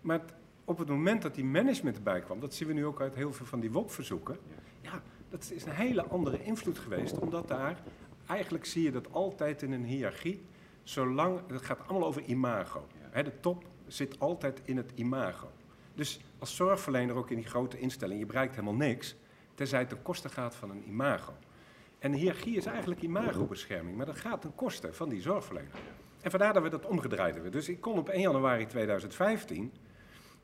Maar op het moment dat die management erbij kwam, dat zien we nu ook uit heel veel van die WOP-verzoeken, ja, dat is een hele andere invloed geweest, omdat daar, eigenlijk zie je dat altijd in een hiërarchie, zolang, het gaat allemaal over imago. Hè, de top zit altijd in het imago. Dus als zorgverlener ook in die grote instelling, je bereikt helemaal niks, tenzij het ten koste gaat van een imago. En de hiërarchie is eigenlijk imagobescherming, maar dat gaat ten koste van die zorgverlener. En vandaar dat we dat omgedraaid hebben. Dus ik kon op 1 januari 2015,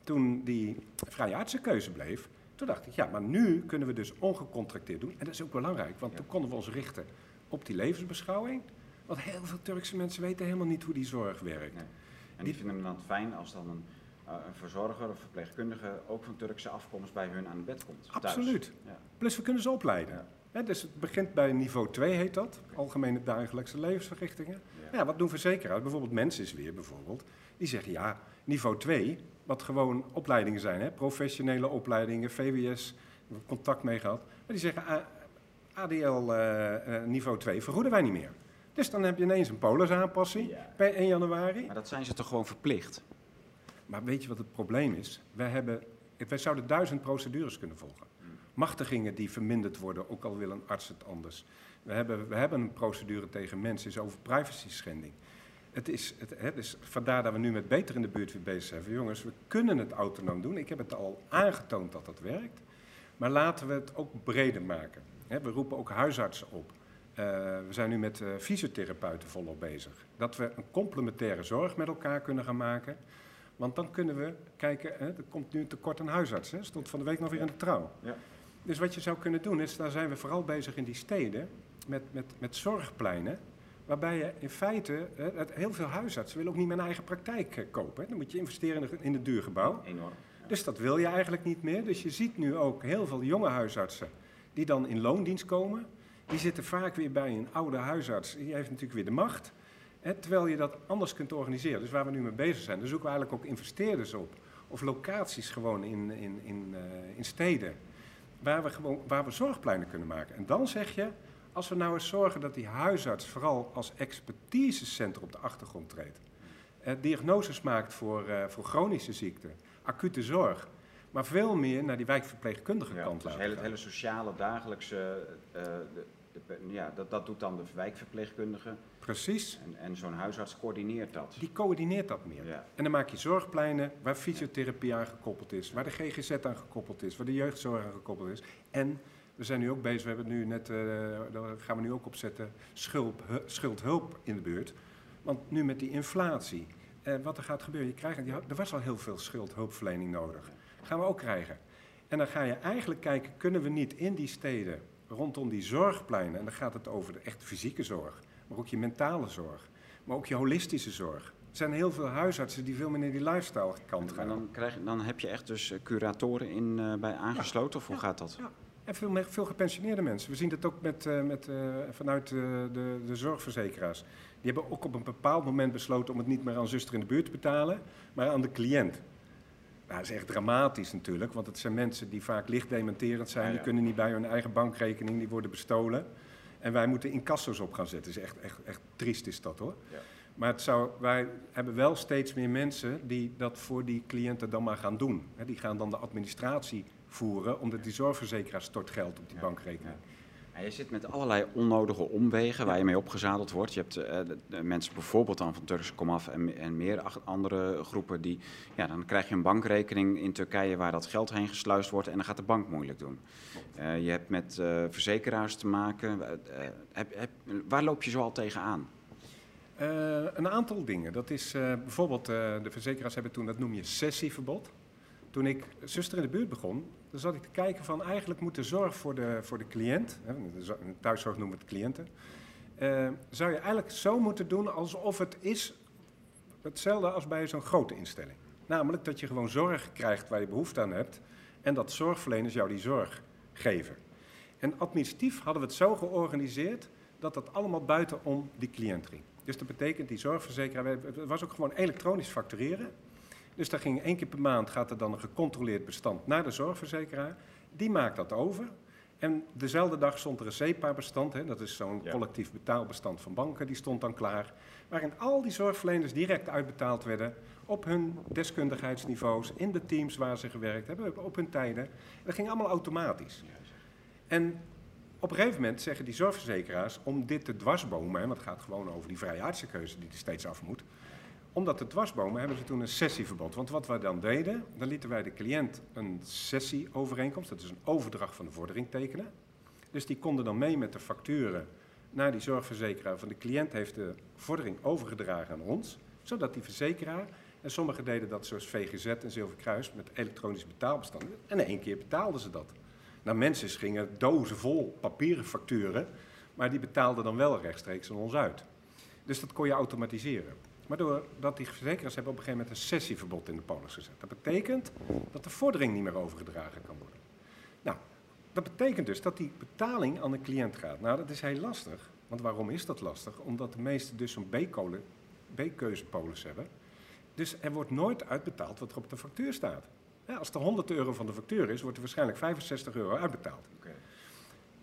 toen die vrije artsenkeuze bleef, toen dacht ik, ja, maar nu kunnen we dus ongecontracteerd doen. En dat is ook belangrijk, want Ja. toen konden we ons richten op die levensbeschouwing. Want heel veel Turkse mensen weten helemaal niet hoe die zorg werkt. Nee. En die vinden het dan fijn als dan een, eh, een verzorger of verpleegkundige ook van Turkse afkomst bij hun aan het bed komt. Absoluut. Ja. Plus we kunnen ze opleiden. Ja. Dus het begint bij niveau 2 heet dat, algemene dagelijkse levensverrichtingen. Ja. Ja, wat doen verzekeraars? Bijvoorbeeld mensen is weer bijvoorbeeld. Die zeggen ja, niveau 2, wat gewoon opleidingen zijn, hè, professionele opleidingen, VWS, contact mee gehad. Maar die zeggen ADL eh, eh, niveau 2 vergoeden wij niet meer. Dus dan heb je ineens een polisaanpassing Ja. per 1 januari. Maar dat zijn ze toch gewoon verplicht? Maar weet je wat het probleem is? Wij hebben wij zouden duizend procedures kunnen volgen. Machtigingen die verminderd worden, ook al wil een arts het anders. We hebben, we hebben een procedure tegen mensen, is over privacy schending. Het is, het, is vandaar dat we nu met Beter in de buurt weer bezig zijn. Van, jongens, we kunnen het autonoom doen. Ik heb het al aangetoond dat dat werkt. Maar laten we het ook breder maken. we roepen ook huisartsen op. Uh, we zijn nu met uh, fysiotherapeuten volop bezig. Dat we een complementaire zorg met elkaar kunnen gaan maken. Want dan kunnen we kijken, hè, er komt nu een tekort aan huisartsen. Stond van de week nog weer in de trouw. Ja. Dus wat je zou kunnen doen is, daar zijn we vooral bezig in die steden, met, met, met zorgpleinen. Waarbij je in feite, heel veel huisartsen willen ook niet mijn eigen praktijk eh, kopen. Dan moet je investeren in een duur gebouw. Enorm. Dus dat wil je eigenlijk niet meer. Dus je ziet nu ook heel veel jonge huisartsen die dan in loondienst komen. Die zitten vaak weer bij een oude huisarts. Die heeft natuurlijk weer de macht. Hè, terwijl je dat anders kunt organiseren. Dus waar we nu mee bezig zijn, daar zoeken we eigenlijk ook investeerders op. Of locaties gewoon in, in, in, uh, in steden. Waar we, gewoon, waar we zorgpleinen kunnen maken. En dan zeg je, als we nou eens zorgen dat die huisarts vooral als expertisecentrum op de achtergrond treedt. Eh, diagnoses maakt voor, uh, voor chronische ziekten, acute zorg. Maar veel meer naar die wijkverpleegkundige ja, kant dus laten. Het hele, sociale, dagelijkse, uh, de, de, ja, dat, dat doet dan de wijkverpleegkundige. Precies. En, en zo'n huisarts coördineert dat. Die coördineert dat meer. Ja. En dan maak je zorgpleinen waar fysiotherapie aan gekoppeld is, waar de GGZ aan gekoppeld is, waar de jeugdzorg aan gekoppeld is. En we zijn nu ook bezig, we hebben nu net, uh, daar gaan we nu ook opzetten, schuld, schuldhulp in de buurt. Want nu met die inflatie, uh, wat er gaat gebeuren, je krijgt, er was al heel veel schuldhulpverlening nodig. gaan we ook krijgen. En dan ga je eigenlijk kijken, kunnen we niet in die steden, rondom die zorgpleinen, en dan gaat het over de echte fysieke zorg, maar ook je mentale zorg, maar ook je holistische zorg. Er zijn heel veel huisartsen die veel meer naar die lifestyle kant gaan. En dan, krijg, dan heb je echt dus curatoren in, uh, bij aangesloten, of hoe gaat dat? Ja. En veel, veel gepensioneerde mensen. We zien dat ook met, uh, met, uh, vanuit de, de, de, zorgverzekeraars. Die hebben ook op een bepaald moment besloten om het niet meer aan zuster in de buurt te betalen, maar aan de cliënt. Nou, dat is echt dramatisch natuurlijk, want het zijn mensen die vaak licht dementerend zijn. Die kunnen niet bij hun eigen bankrekening, die worden bestolen. En wij moeten incassos op gaan zetten. is echt, echt, echt triest is dat hoor. Ja. Maar het zou, wij hebben wel steeds meer mensen die dat voor die cliënten dan maar gaan doen. die gaan dan de administratie voeren, omdat die zorgverzekeraar stort geld op die bankrekening. Ja, je zit met allerlei onnodige omwegen waar je mee opgezadeld wordt. Je hebt uh, de, mensen bijvoorbeeld dan van Turkse Komaf en, en meer andere groepen die, ja, dan krijg je een bankrekening in Turkije waar dat geld heen gesluist wordt en dan gaat de bank moeilijk doen. Uh, je hebt met uh, verzekeraars te maken. Heb, heb, waar loop je zoal tegenaan? een aantal dingen. Dat is bijvoorbeeld, de verzekeraars hebben toen, dat noem je sessieverbod. Toen ik zuster in de buurt begon, dan zat ik te kijken van eigenlijk moet de zorg voor de, voor de cliënt, hè, thuiszorg noemen we het cliënten, uh, zou je eigenlijk zo moeten doen alsof het is hetzelfde als bij zo'n grote instelling. Namelijk dat je gewoon zorg krijgt waar je behoefte aan hebt en dat zorgverleners jou die zorg geven. En administratief hadden we het zo georganiseerd dat dat allemaal buitenom die cliënt ging. Dus dat betekent die zorgverzekeraar, het was ook gewoon elektronisch factureren. Dus daar ging één keer per maand gaat er dan een gecontroleerd bestand naar de zorgverzekeraar. Die maakt dat over. En dezelfde dag stond er een SEPA-bestand, dat is zo'n collectief betaalbestand van banken, die stond dan klaar. Waarin al die zorgverleners direct uitbetaald werden op hun deskundigheidsniveaus, in de teams waar ze gewerkt hebben, op hun tijden. Dat ging allemaal automatisch. En op een gegeven moment zeggen die zorgverzekeraars, om dit te dwarsbomen, want het gaat gewoon over die vrije artsenkeuze die er steeds af moet, omdat te dwarsbomen hebben ze toen een sessieverbod. Want wat wij dan deden, dan lieten wij de cliënt een sessieovereenkomst, dat is een overdracht van de vordering tekenen. Dus die konden dan mee met de facturen naar die zorgverzekeraar van de cliënt heeft de vordering overgedragen aan ons, zodat die verzekeraar, en sommigen deden dat zoals VGZ en Zilverkruis met elektronisch betaalbestanden, en één keer betaalden ze dat. Nou, mensen gingen dozen vol papieren facturen, maar die betaalden dan wel rechtstreeks aan ons uit. Dus dat kon je automatiseren. Maar doordat die verzekeraars hebben op een gegeven moment een sessieverbod in de polis gezet. Dat betekent dat de vordering niet meer overgedragen kan worden. Nou, dat betekent dus dat die betaling aan de cliënt gaat. Nou, dat is heel lastig. Want waarom is dat lastig? Omdat de meesten dus zo'n B-keuzepolis hebben. Dus er wordt nooit uitbetaald wat er op de factuur staat. Als er 100 euro van de factuur is, wordt er waarschijnlijk 65 euro uitbetaald.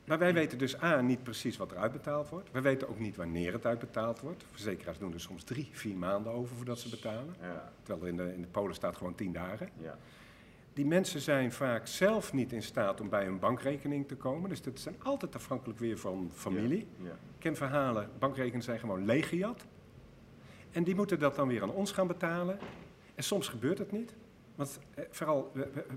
Maar wij weten dus A, niet precies wat er uitbetaald wordt. We weten ook niet wanneer het uitbetaald wordt. Verzekeraars doen er soms drie, vier maanden over voordat ze betalen. Ja. Terwijl er in de, in de polen staat gewoon tien dagen. Ja. Die mensen zijn vaak zelf niet in staat om bij een bankrekening te komen. Dus dat zijn altijd afhankelijk weer van familie. Ja. Ik ken verhalen, bankrekeningen zijn gewoon leeggejat. En die moeten dat dan weer aan ons gaan betalen. En soms gebeurt het niet. Want eh, vooral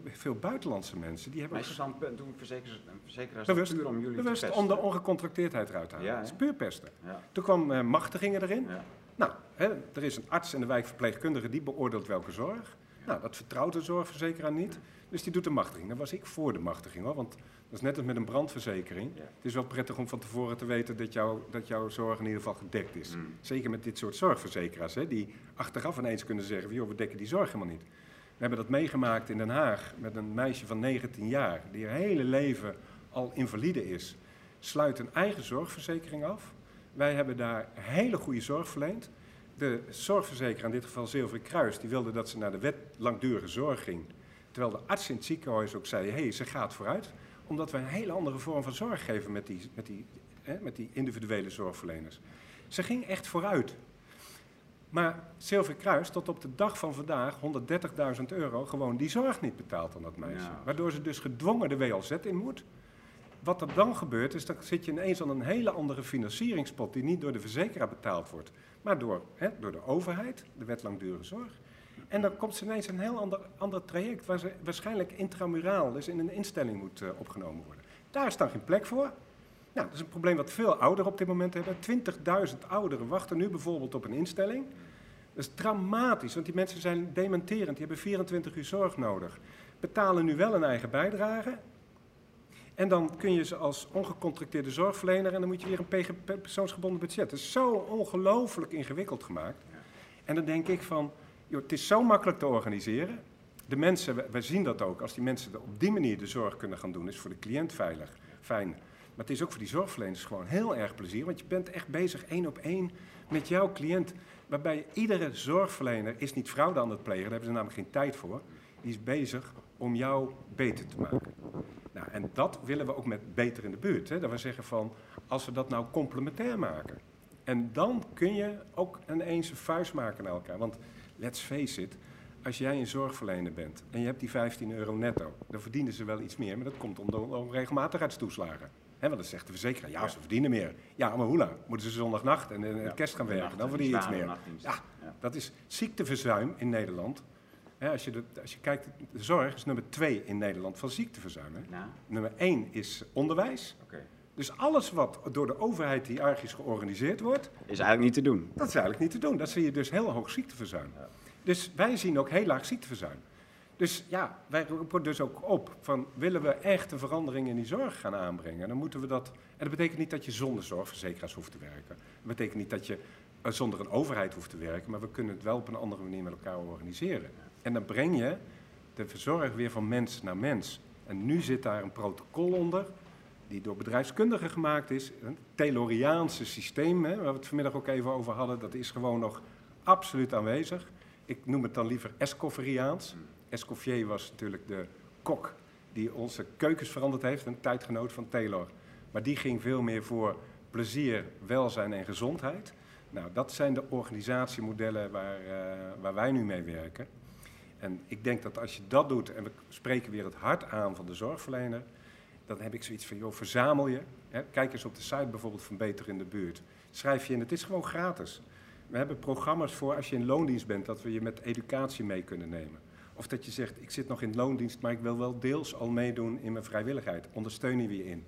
veel buitenlandse mensen, die hebben Maar is dan doen verzekeraars, verzekeraars Bewust- puur om jullie bewust te om de ongecontracteerdheid eruit te halen. Ja, Het is puur pesten. Ja, Toen kwam eh, machtigingen erin. ja. Nou, hè, er is een arts en de wijkverpleegkundige die beoordeelt welke zorg. Nou, dat vertrouwt de zorgverzekeraar niet. Dus die doet de machtiging. Dan was ik voor de machtiging hoor. Want dat is net als met een brandverzekering. Ja. Het is wel prettig om van tevoren te weten dat, jou, dat jouw zorg in ieder geval gedekt is. Mm. Zeker met dit soort zorgverzekeraars. Hè, die achteraf ineens kunnen zeggen: joh, we dekken die zorg helemaal niet. We hebben dat meegemaakt in Den Haag met een meisje van 19 jaar. Die haar hele leven al invalide is. Sluit een eigen zorgverzekering af. Wij hebben daar hele goede zorg verleend. De zorgverzekeraar, in dit geval Zilveren Kruis, die wilde dat ze naar de wet langdurige zorg ging. Terwijl de arts in het ziekenhuis ook zei, hé, hey, ze gaat vooruit. Omdat we een hele andere vorm van zorg geven met die, met die, hè, met die individuele zorgverleners. Ze ging echt vooruit. Maar Zilveren Kruis tot op de dag van vandaag 130.000 euro gewoon die zorg niet betaalt aan dat meisje. Ja. Waardoor ze dus gedwongen de WLZ in moet. Wat er dan gebeurt is, dan zit je ineens aan een hele andere financieringspot die niet door de verzekeraar betaald wordt, maar door, hè, door de overheid, de wet langdurige zorg. En dan komt ze ineens een heel ander, ander traject waar ze waarschijnlijk intramuraal, dus in een instelling moet eh, opgenomen worden. Daar is dan geen plek voor. Nou, dat is een probleem wat veel ouderen op dit moment hebben. 20.000 ouderen wachten nu bijvoorbeeld op een instelling. Dat is dramatisch, want die mensen zijn dementerend. Die hebben 24 uur zorg nodig. Betalen nu wel een eigen bijdrage. En dan kun je ze als ongecontracteerde zorgverlener... en dan moet je weer een persoonsgebonden budget. Dat is zo ongelooflijk ingewikkeld gemaakt. En dan denk ik van, joh, het is zo makkelijk te organiseren. De mensen, wij zien dat ook. Als die mensen op die manier de zorg kunnen gaan doen... is voor de cliënt veilig, fijn. Maar het is ook voor die zorgverleners gewoon heel erg plezier. Want je bent echt bezig één op één met jouw cliënt. Waarbij iedere zorgverlener is niet fraude aan het plegen. Daar hebben ze namelijk geen tijd voor. Die is bezig om jou beter te maken. Nou, en dat willen we ook met beter in de buurt. Hè? Dat we zeggen van, als we dat nou complementair maken. En dan kun je ook ineens een vuist maken naar elkaar. Want let's face it, als jij een zorgverlener bent en je hebt die 15 euro netto, dan verdienen ze wel iets meer, maar dat komt om de onregelmatigheidstoeslagen. Hè, want dan zegt de verzekeraar, ja, ze verdienen meer. Ja, maar hoe lang? Moeten ze zondagnacht en in het Ja, kerst gaan werken? Dan die verdien je iets meer. Ja, dat is ziekteverzuim in Nederland. Als, je de, als je kijkt, de zorg is nummer twee in Nederland van ziekteverzuim. Nou, Nummer één is onderwijs. oké. Dus alles wat door de overheid hiërarchisch georganiseerd wordt, Is eigenlijk niet te doen. dat is eigenlijk niet te doen. Dat zie je dus heel hoog ziekteverzuim. Dus wij zien ook heel laag ziekteverzuim. Dus ja, wij roepen dus ook op van willen we echt een verandering in die zorg gaan aanbrengen, dan moeten we dat. En dat betekent niet dat je zonder zorgverzekeraars hoeft te werken. Dat betekent niet dat je eh, zonder een overheid hoeft te werken, maar we kunnen het wel op een andere manier met elkaar organiseren. En dan breng je de verzorg weer van mens naar mens. En nu zit daar een protocol onder, die door bedrijfskundigen gemaakt is. Een Tayloriaanse systeem, hè, waar we het vanmiddag ook even over hadden, dat is gewoon nog absoluut aanwezig. Ik noem het dan liever Escofferiaans. Escoffier was natuurlijk de kok die onze keukens veranderd heeft, een tijdgenoot van Taylor. Maar die ging veel meer voor plezier, welzijn en gezondheid. Nou, dat zijn de organisatiemodellen waar, eh, waar wij nu mee werken. En ik denk dat als je dat doet, en we spreken weer het hart aan van de zorgverlener, dan heb ik zoiets van, joh, verzamel je. Hè, kijk eens op de site bijvoorbeeld van Beter in de Buurt. Schrijf je in, het is gewoon gratis. We hebben programma's voor als je in loondienst bent, dat we je met educatie mee kunnen nemen. Of dat je zegt, ik zit nog in loondienst, maar ik wil wel deels al meedoen in mijn vrijwilligheid. Ondersteunen we je in.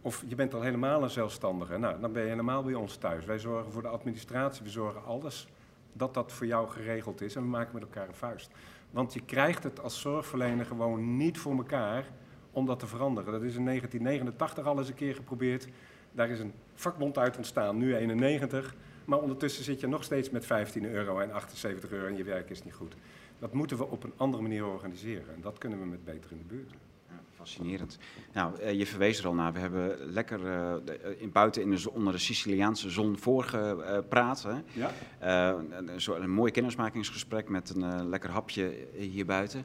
Of je bent al helemaal een zelfstandige. Nou, dan ben je helemaal bij ons thuis. Wij zorgen voor de administratie, we zorgen alles dat dat voor jou geregeld is. En we maken met elkaar een vuist. Want je krijgt het als zorgverlener gewoon niet voor elkaar om dat te veranderen. Dat is in 1989 al eens een keer geprobeerd. Daar is een vakbond uit ontstaan, nu 91. Maar ondertussen zit je nog steeds met 15 euro en 78 euro en je werk is niet goed. Dat moeten we op een andere manier organiseren. En dat kunnen we met Beter in de Buurt. Fascinerend. Nou, eh, je verwees er al naar. We hebben lekker eh, eh, in, buiten in de, onder de Siciliaanse zon voorgepraat. hè. Ja? Een, een, mooi kennismakingsgesprek met een lekker hapje hier buiten.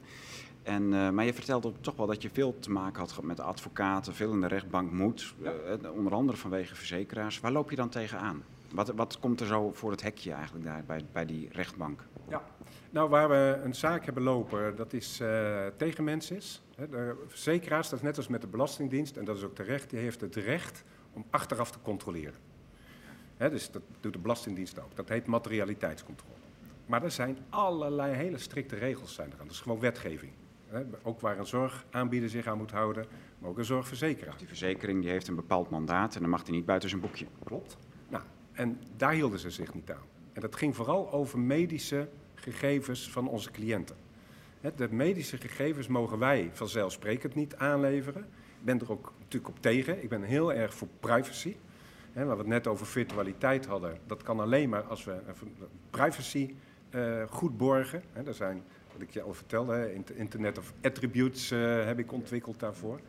En, maar je vertelde toch wel dat je veel te maken had met advocaten, veel in de rechtbank moet. Ja. onder andere vanwege verzekeraars. Waar loop je dan tegenaan? Wat, wat komt er zo voor het hekje eigenlijk daar bij, bij die rechtbank? Ja, nou waar we een zaak hebben lopen, dat is uh, tegen mensen. De verzekeraars, dat is net als met de Belastingdienst, en dat is ook terecht, die heeft het recht om achteraf te controleren. Dus dat doet de Belastingdienst ook. Dat heet materialiteitscontrole. Maar er zijn allerlei hele strikte regels zijn eraan. Dat is gewoon wetgeving. Ook waar een zorgaanbieder zich aan moet houden, maar ook een zorgverzekeraar. Die verzekering die heeft een bepaald mandaat en dan mag hij niet buiten zijn boekje. Klopt. En daar hielden ze zich niet aan. En dat ging vooral over medische gegevens van onze cliënten. De medische gegevens mogen wij vanzelfsprekend niet aanleveren. Ik ben er ook natuurlijk op tegen. Ik ben heel erg voor privacy. Waar we het net over virtualiteit hadden, dat kan alleen maar als we privacy uh, goed borgen. Er zijn, wat ik je al vertelde, Internet of Attributes uh, heb ik ontwikkeld daarvoor.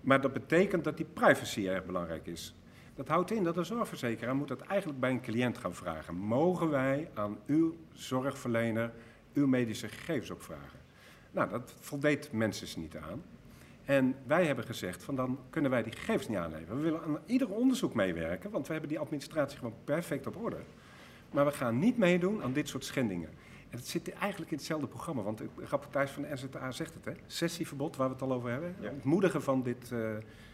Maar dat betekent dat die privacy erg belangrijk is. Dat houdt in dat de zorgverzekeraar moet dat eigenlijk bij een cliënt gaan vragen. Mogen wij aan uw zorgverlener uw medische gegevens ook vragen? Nou, dat voldeed mensen niet aan. En wij hebben gezegd van dan kunnen wij die gegevens niet aanleveren. We willen aan ieder onderzoek meewerken, want we hebben die administratie gewoon perfect op orde. Maar we gaan niet meedoen aan dit soort schendingen. En het zit eigenlijk in hetzelfde programma, want de rapportage van de NZA zegt het, hè? Sessieverbod, waar we het al over hebben. Ja. Het moedigen van dit uh,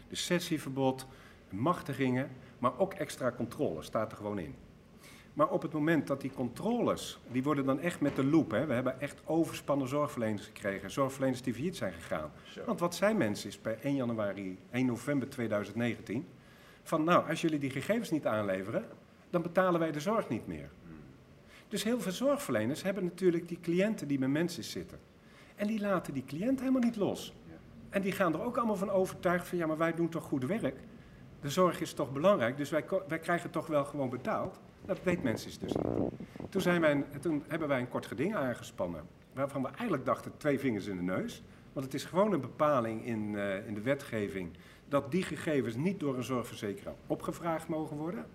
de sessieverbod, machtigingen, maar ook extra controle staat er gewoon in. Maar op het moment dat die controles, die worden dan echt met de loep. Hè? We hebben echt overspannen zorgverleners gekregen. Zorgverleners die failliet zijn gegaan. Want wat zijn mensen is bij 1 januari, 1 november 2019... van nou, als jullie die gegevens niet aanleveren, dan betalen wij de zorg niet meer. Dus heel veel zorgverleners hebben natuurlijk die cliënten die met mensen zitten. En die laten die cliënt helemaal niet los. En die gaan er ook allemaal van overtuigd van ja, maar wij doen toch goed werk. De zorg is toch belangrijk, dus wij, wij krijgen toch wel gewoon betaald. Dat weet mensen dus niet. Toen, zijn wij, toen hebben wij een kort geding aangespannen, waarvan we eigenlijk dachten twee vingers in de neus. Want het is gewoon een bepaling in, uh, in de wetgeving dat die gegevens niet door een zorgverzekeraar opgevraagd mogen worden.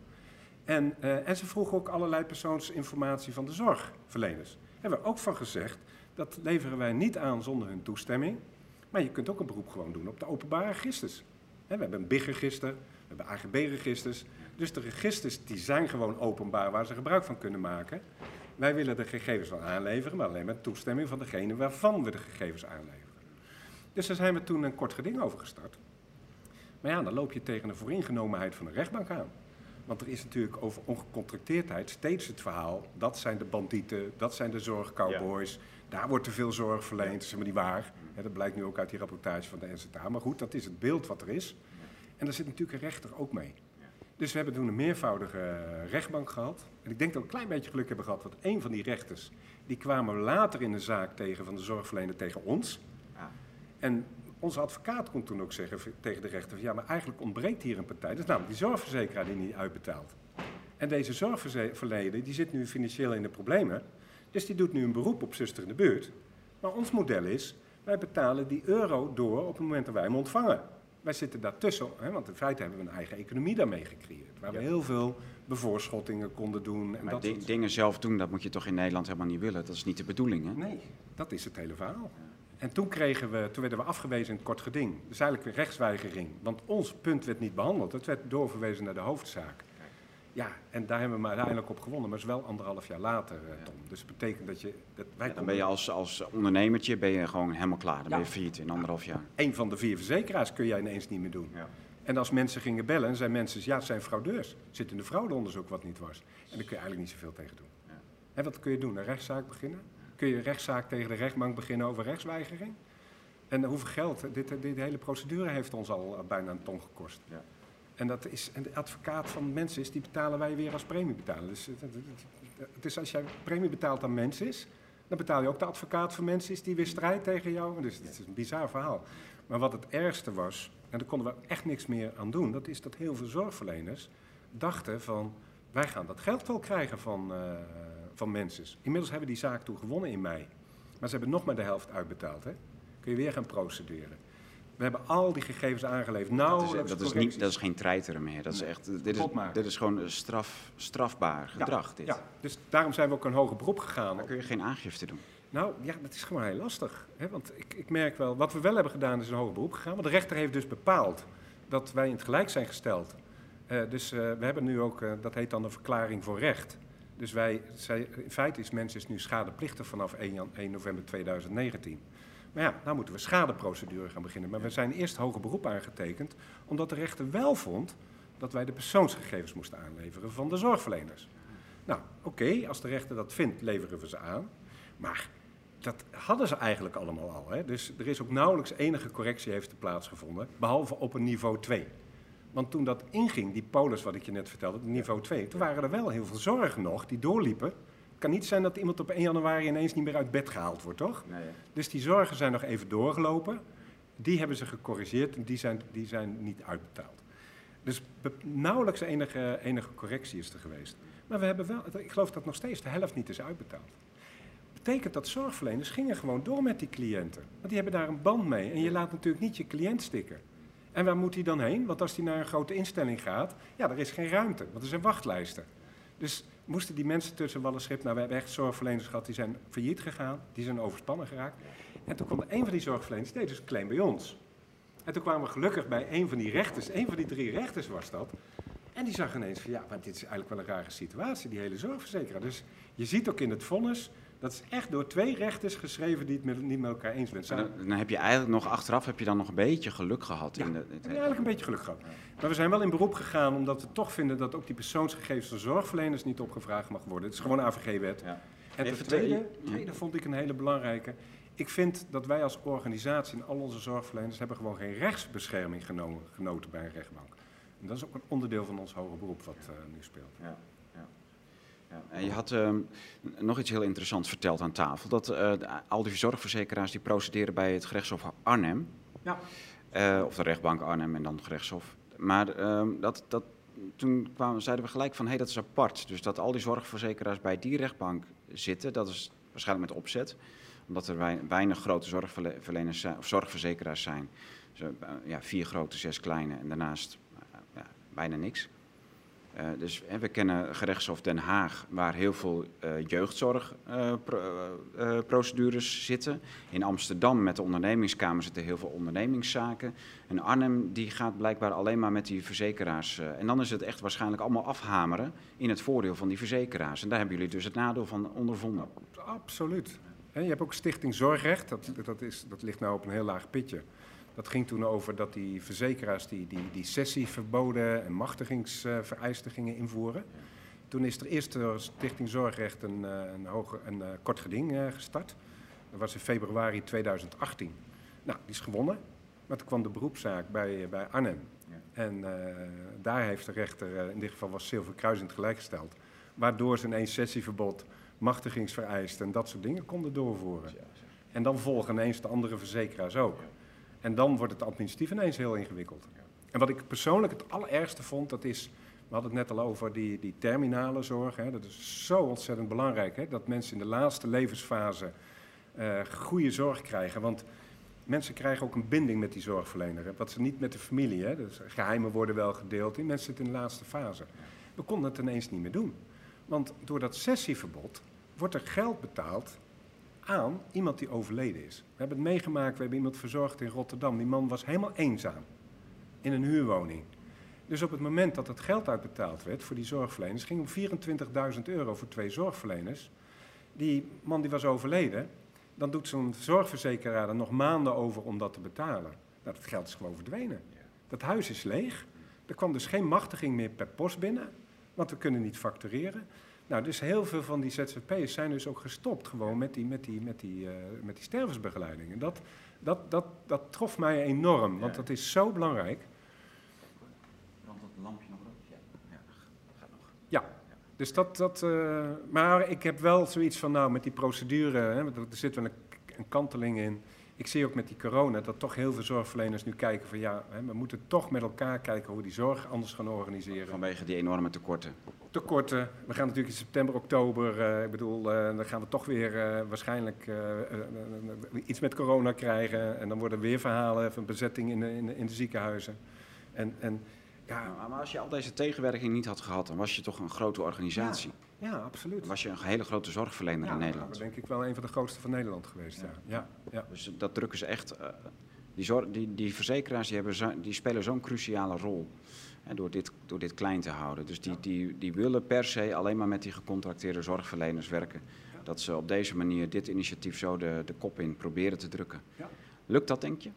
En, uh, en ze vroegen ook allerlei persoonsinformatie van de zorgverleners. Hebben we ook van gezegd, dat leveren wij niet aan zonder hun toestemming. Maar je kunt ook een beroep gewoon doen op de openbare registers. We hebben een BIG-register, we hebben AGB-registers. Dus de registers die zijn gewoon openbaar waar ze gebruik van kunnen maken. Wij willen de gegevens wel aanleveren, maar alleen met toestemming van degene waarvan we de gegevens aanleveren. Dus daar zijn we toen een kort geding over gestart. Maar ja, dan loop je tegen de vooringenomenheid van de rechtbank aan. Want er is natuurlijk over ongecontracteerdheid steeds het verhaal. Dat zijn de bandieten, dat zijn de zorgcowboys. Daar wordt te veel zorg verleend. Dat is helemaal niet waar. dat blijkt nu ook uit die rapportage van de NZA. Maar goed, dat is het beeld wat er is. En daar zit natuurlijk een rechter ook mee. Dus we hebben toen een meervoudige eh, rechtbank gehad. En ik denk dat we een klein beetje geluk hebben gehad. Want een van die rechters, die kwamen later in de zaak tegen van de zorgverlener tegen ons. Ja. En onze advocaat kon toen ook zeggen tegen de rechter: ja, maar eigenlijk ontbreekt hier een partij. Dat is namelijk die zorgverzekeraar die niet uitbetaalt. En deze zorgverlener die zit nu financieel in de problemen. Dus die doet nu een beroep op zuster in de buurt. Maar ons model is: wij betalen die euro door op het moment dat wij hem ontvangen. Wij zitten daartussen, hè, want in feite hebben we een eigen economie daarmee gecreëerd. Waar we heel veel bevoorschotingen konden doen. En maar dat dingen zelf doen, dat moet je toch in Nederland helemaal niet willen? Dat is niet de bedoeling, hè? Nee, dat is het hele verhaal. En toen, kregen we, toen werden we afgewezen in het kort geding. Dus eigenlijk weer rechtsweigering. Want ons punt werd niet behandeld. Het werd doorverwezen naar de hoofdzaak. Ja, en daar hebben we maar uiteindelijk op gewonnen. Maar is wel anderhalf jaar later, eh, Tom. Dus dat betekent dat je... Dat wij dan ben je als, als ondernemertje ben je gewoon helemaal klaar. Dan ben je failliet in anderhalf jaar. Een van de vier verzekeraars kun jij ineens niet meer doen. Ja. En als mensen gingen bellen, zijn mensen... Ja, het zijn fraudeurs. Zit in de fraudeonderzoek wat niet was. En daar kun je eigenlijk niet zoveel tegen doen. Ja. En wat kun je doen? Een rechtszaak beginnen? kun je een rechtszaak tegen de rechtbank beginnen over rechtsweigering. En hoeveel geld? Dit, dit hele procedure heeft ons al bijna een ton gekost. Ja. En, dat is, en de advocaat van mensen is, die betalen wij weer als premie betalen. Dus het, het, is als jij premie betaalt aan mensen is, dan betaal je ook de advocaat van mensen is die weer strijdt tegen jou. Dus het is een bizar verhaal. Maar wat het ergste was, en daar konden we echt niks meer aan doen, dat is dat heel veel zorgverleners dachten van, wij gaan dat geld wel krijgen van, uh, van mensen. Inmiddels hebben die zaak toen gewonnen in mei. Maar ze hebben nog maar de helft uitbetaald. Hè? Kun je weer gaan procederen. We hebben al die gegevens aangeleverd. Nou, dat is, dat is, niet, dat is geen treiteren meer. Dat is echt, dit, is, dit is gewoon straf, strafbaar gedrag. Ja, dit. ja, dus daarom zijn we ook een hoger beroep gegaan. Dan kun je geen aangifte doen. Nou ja, dat is gewoon heel lastig. Hè? Want ik, ik merk wel, wat we wel hebben gedaan is een hoger beroep gegaan. Want de rechter heeft dus bepaald dat wij in het gelijk zijn gesteld Uh, dus uh, we hebben nu ook, uh, dat heet dan een verklaring voor recht. Dus wij, zij, in feite is mensen is nu schadeplichtig vanaf 1, 1 november 2019. Maar ja, nou moeten we schadeprocedure gaan beginnen. Maar we zijn eerst hoger beroep aangetekend, omdat de rechter wel vond dat wij de persoonsgegevens moesten aanleveren van de zorgverleners. Nou, oké, okay, als de rechter dat vindt, leveren we ze aan. Maar dat hadden ze eigenlijk allemaal al. Hè? Dus er is ook nauwelijks enige correctie heeft plaatsgevonden, behalve op een niveau 2. Want toen dat inging, die polis wat ik je net vertelde, niveau 2, toen waren er wel heel veel zorgen nog die doorliepen. Het kan niet zijn dat iemand op 1 januari ineens niet meer uit bed gehaald wordt, toch? Nee, Dus die zorgen zijn nog even doorgelopen. Die hebben ze gecorrigeerd en die zijn, die zijn niet uitbetaald. Dus nauwelijks enige, enige correctie is er geweest. Maar we hebben wel, ik geloof dat nog steeds de helft niet is uitbetaald. Betekent dat zorgverleners gingen gewoon door met die cliënten. Want die hebben daar een band mee. En je laat natuurlijk niet je cliënt stikken. En waar moet hij dan heen? Want als hij naar een grote instelling gaat, ja, er is geen ruimte, want er zijn wachtlijsten. Dus moesten die mensen tussen wal en schip, nou, we hebben echt zorgverleners gehad, die zijn failliet gegaan, die zijn overspannen geraakt. En toen kwam een van die zorgverleners, deed dus een claim bij ons. En toen kwamen we gelukkig bij een van die rechters, een van die drie rechters was dat. En die zag ineens van, ja, maar dit is eigenlijk wel een rare situatie, die hele zorgverzekeraar. Dus je ziet ook in het vonnis, dat is echt door twee rechters geschreven die het met, niet met elkaar eens zijn. Dan, dan, heb je eigenlijk nog achteraf heb je dan nog een beetje geluk gehad. Ja, in de, het, heb eigenlijk een beetje geluk gehad. Maar we zijn wel in beroep gegaan omdat we toch vinden dat ook die persoonsgegevens van zorgverleners niet opgevraagd mag worden. Het is gewoon AVG-wet. Ja. En ten tweede, tweede vond ik een hele belangrijke. Ik vind dat wij als organisatie en al onze zorgverleners hebben gewoon geen rechtsbescherming genomen, genoten bij een rechtbank. En dat is ook een onderdeel van ons hoger beroep wat uh, nu speelt. Ja. En je had uh, nog iets heel interessants verteld aan tafel. Dat uh, al die zorgverzekeraars die procederen bij het gerechtshof Arnhem. Ja. Uh, of de rechtbank Arnhem en dan het gerechtshof. Maar ehm, dat, dat, toen kwamen, zeiden we gelijk van, hé, hey, dat is apart. Dus dat al die zorgverzekeraars bij die rechtbank zitten, dat is waarschijnlijk met opzet. Omdat er weinig grote zorgverleners zijn, of zorgverzekeraars zijn. Dus, ja, vier grote, zes kleine en daarnaast ja, bijna niks. Uh, dus we kennen gerechtshof Den Haag, waar heel veel uh, jeugdzorgprocedures uh, zitten. In Amsterdam met de ondernemingskamer zitten heel veel ondernemingszaken. En Arnhem die gaat blijkbaar alleen maar met die verzekeraars. en dan is het echt waarschijnlijk allemaal afhameren in het voordeel van die verzekeraars. En daar hebben jullie dus het nadeel van ondervonden. Absoluut. je hebt ook Stichting Zorgrecht, dat, dat, is, dat ligt nou op een heel laag pitje. Dat ging toen over dat die verzekeraars die, die, die sessieverboden en machtigingsvereisten gingen invoeren. Toen is er eerst door Stichting Zorgrecht een, eh, een, een uh, kort geding gestart. Dat was in februari 2018. Nou, die is gewonnen. Maar toen kwam de beroepszaak bij, bij Arnhem. Ja. En uh, daar heeft de rechter, in dit geval was Zilver Kruis in het gelijk gesteld. Waardoor ze een één sessieverbod, machtigingsvereisten en dat soort dingen konden doorvoeren. En dan volgen ineens de andere verzekeraars ook. En dan wordt het administratief ineens heel ingewikkeld. En wat ik persoonlijk het allerergste vond, dat is, we hadden het net al over die, die terminale zorg. Hè, dat is zo ontzettend belangrijk, hè, dat mensen in de laatste levensfase uh, goede zorg krijgen. Want mensen krijgen ook een binding met die zorgverlener. Hè, wat ze niet met de familie, hè, dus geheimen worden wel gedeeld. Die mensen zitten in de laatste fase. We konden het ineens niet meer doen. Want door dat sessieverbod wordt er geld betaald aan iemand die overleden is. We hebben het meegemaakt, we hebben iemand verzorgd in Rotterdam. Die man was helemaal eenzaam in een huurwoning. Dus op het moment dat het geld uitbetaald werd voor die zorgverleners, ging om 24.000 euro voor twee zorgverleners. Die man die was overleden, dan doet zo'n zorgverzekeraar er nog maanden over om dat te betalen. Nou, dat geld is gewoon verdwenen. Dat huis is leeg. Er kwam dus geen machtiging meer per post binnen, want we kunnen niet factureren. Nou, dus heel veel van die ZZP'ers zijn dus ook gestopt gewoon met die, met die, met die, uh, met die stervensbegeleiding. En dat, dat, dat, dat trof mij enorm, want dat is zo belangrijk. Brandt dat lampje nog op? Ja, ja gaat nog. Ja, dus dat, dat uh, maar ik heb wel zoiets van, nou, met die procedure, hè, er zit wel een, een kanteling in ik zie ook met die corona dat toch heel veel zorgverleners nu kijken van ja, we moeten toch met elkaar kijken hoe we die zorg anders gaan organiseren. Vanwege die enorme tekorten. Tekorten. We gaan natuurlijk in september, oktober, uh, ik bedoel, uh, dan gaan we toch weer uh, waarschijnlijk iets met corona krijgen. En dan worden weer verhalen van bezetting in de, in de, in de ziekenhuizen. En, en ja. Maar als je al deze tegenwerking niet had gehad, dan was je toch een grote organisatie. Ja, ja absoluut. Dan was je een hele grote zorgverlener in Nederland. Ja, denk ik wel een van de grootste van Nederland geweest. Ja. Ja. Ja, Dus dat drukken ze echt uh, Die, zor- die, die verzekeraars die hebben zo- die spelen zo'n cruciale rol hè, door, dit, door dit klein te houden. Dus die, die, die willen per se alleen maar met die gecontracteerde zorgverleners werken. Dat ze op deze manier dit initiatief zo de, de kop in proberen te drukken. Ja. Lukt dat, denk je?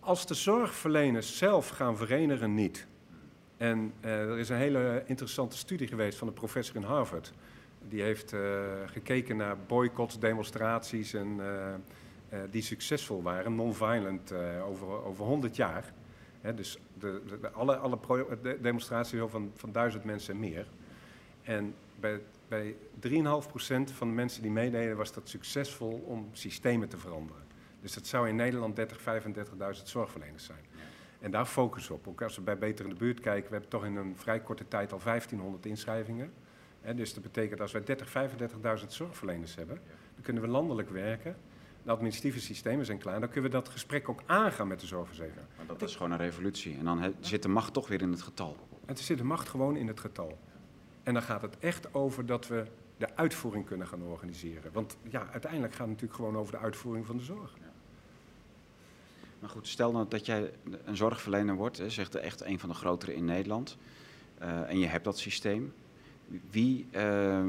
Als de zorgverleners zelf gaan verenigen, niet. En eh, er is een hele interessante studie geweest van een professor in Harvard. Die heeft eh, gekeken naar boycotts, demonstraties en, eh, die succesvol waren, non-violent, over, over 100 jaar. Dus de, alle, alle demonstraties van, van duizend mensen en meer. En bij, bij 3,5% van de mensen die meededen was dat succesvol om systemen te veranderen. Dus dat zou in Nederland 30, 35.000 zorgverleners zijn. En daar focussen we op. Ook als we bij Beter in de Buurt kijken, we hebben toch in een vrij korte tijd al 1500 inschrijvingen. Dus dat betekent als wij 30, 35.000 zorgverleners hebben, dan kunnen we landelijk werken. De administratieve systemen zijn klaar. Dan kunnen we dat gesprek ook aangaan met de zorgverzekeraar. Maar dat is gewoon een revolutie. En dan zit de macht toch weer in het getal. Er zit de macht gewoon in het getal. En dan gaat het echt over dat we de uitvoering kunnen gaan organiseren. Want ja, uiteindelijk gaat het natuurlijk gewoon over de uitvoering van de zorg. Maar goed, stel nou dat jij een zorgverlener wordt, hè, zegt echt een van de grotere in Nederland, eh, en je hebt dat systeem. Wie, eh,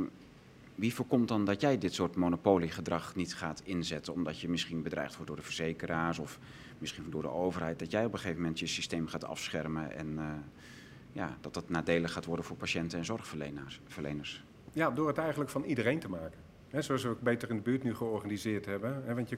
wie voorkomt dan dat jij dit soort monopoliegedrag niet gaat inzetten, omdat je misschien bedreigd wordt door de verzekeraars of misschien door de overheid, dat jij op een gegeven moment je systeem gaat afschermen en eh, ja, dat dat nadelig gaat worden voor patiënten en zorgverleners. verleners. Ja, door het eigenlijk van iedereen te maken. Hè, zoals we ook beter in de buurt nu georganiseerd hebben. Hè, want je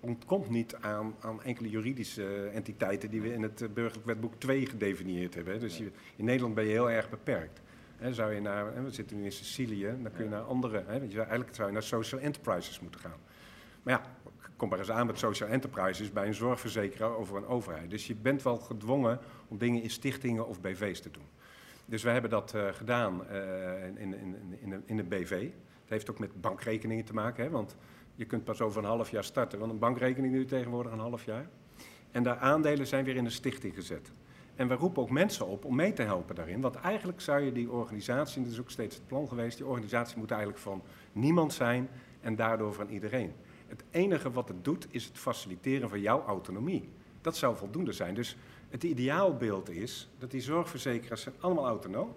ontkomt niet aan, aan enkele juridische entiteiten die we in het eh, burgerlijk wetboek 2 gedefinieerd hebben. Hè. Dus je- in Nederland ben je heel erg beperkt. Hè, zou je naar, hè, we zitten nu in Sicilië, dan kun je naar andere, hè, want je zou, eigenlijk zou je naar social enterprises moeten gaan. Maar ja, kom maar eens aan met social enterprises bij een zorgverzekeraar over een overheid. Dus je bent wel gedwongen om dingen in stichtingen of BV's te doen. Dus we hebben dat eh, gedaan eh, in, in, in, in, een- in een BV. Heeft ook met bankrekeningen te maken, hè, want je kunt pas over een half jaar starten. Want een bankrekening duurt tegenwoordig een half jaar. En de aandelen zijn weer in een stichting gezet. En we roepen ook mensen op om mee te helpen daarin. Want eigenlijk zou je die organisatie, en dat is ook steeds het plan geweest, die organisatie moet eigenlijk van niemand zijn en daardoor van iedereen. Het enige wat het doet, is het faciliteren van jouw autonomie. Dat zou voldoende zijn. Dus het ideaalbeeld is dat die zorgverzekeraars zijn allemaal autonoom.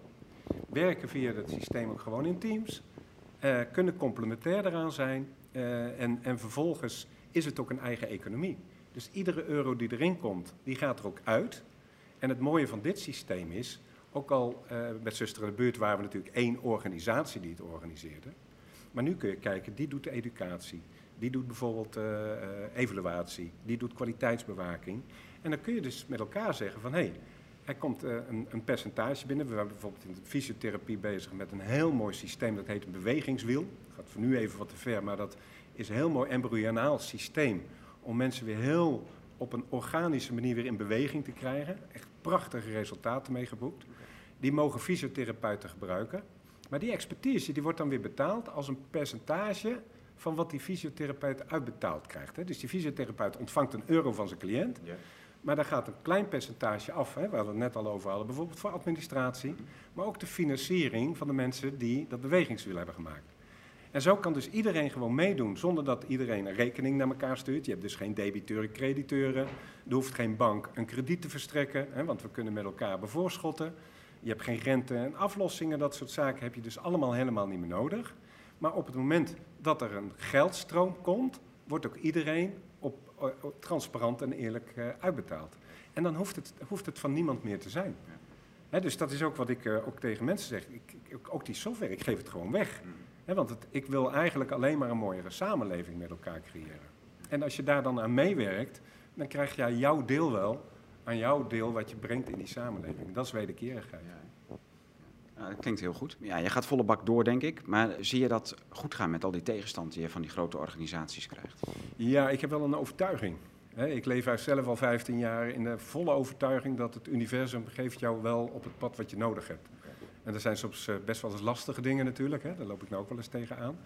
Werken via het systeem ook gewoon in teams. Eh, kunnen complementair eraan zijn. eh, en, en vervolgens is het ook een eigen economie. Dus iedere euro die erin komt, die gaat er ook uit. En het mooie van dit systeem is, ook al eh, met Zuster in de Buurt waren we natuurlijk één organisatie die het organiseerde. Maar nu kun je kijken, die doet de educatie. Die doet bijvoorbeeld evaluatie. Die doet kwaliteitsbewaking. En dan kun je dus met elkaar zeggen van... hé, hey, er komt eh, een, een percentage binnen. We zijn bijvoorbeeld in de fysiotherapie bezig met een heel mooi systeem. Dat heet een bewegingswiel. Dat gaat voor nu even wat te ver, maar dat is een heel mooi embryonaal systeem... om mensen weer heel op een organische manier weer in beweging te krijgen. Echt prachtige resultaten mee geboekt. Die mogen fysiotherapeuten gebruiken. Maar die expertise die wordt dan weer betaald als een percentage van wat die fysiotherapeut uitbetaald krijgt. Hè. Dus die fysiotherapeut ontvangt een euro van zijn cliënt, maar daar gaat een klein percentage af, hè, waar we het net al over hadden, bijvoorbeeld voor administratie, maar ook de financiering van de mensen die dat bewegingswiel hebben gemaakt. En zo kan dus iedereen gewoon meedoen zonder dat iedereen een rekening naar elkaar stuurt. Je hebt dus geen debiteuren, crediteuren. Er hoeft geen bank een krediet te verstrekken, hè, want we kunnen met elkaar bevoorschotten. Je hebt geen rente en aflossingen, dat soort zaken heb je dus allemaal helemaal niet meer nodig. Maar op het moment dat er een geldstroom komt, wordt ook iedereen transparant en eerlijk eh, uitbetaald. En dan hoeft het, hoeft het van niemand meer te zijn. Dus dat is ook wat ik eh, ook tegen mensen zeg. Ik, ik- ook die software, ik geef het gewoon weg. Hè, want het, ik wil eigenlijk alleen maar een mooiere samenleving met elkaar creëren. En als je daar dan aan meewerkt, dan krijg jij jouw deel wel aan jouw deel wat je brengt in die samenleving. Dat is wederkerigheid. Ja, dat klinkt heel goed. Ja, je gaat volle bak door, denk ik. Maar zie je dat goed gaan met al die tegenstand die je van die grote organisaties krijgt? Ja, ik heb wel een overtuiging. Ik leef zelf al 15 jaar in de volle overtuiging dat het universum geeft jou wel op het pad wat je nodig hebt. En er zijn soms eh, best wel eens lastige dingen natuurlijk, hè, daar loop ik nou ook wel eens tegenaan.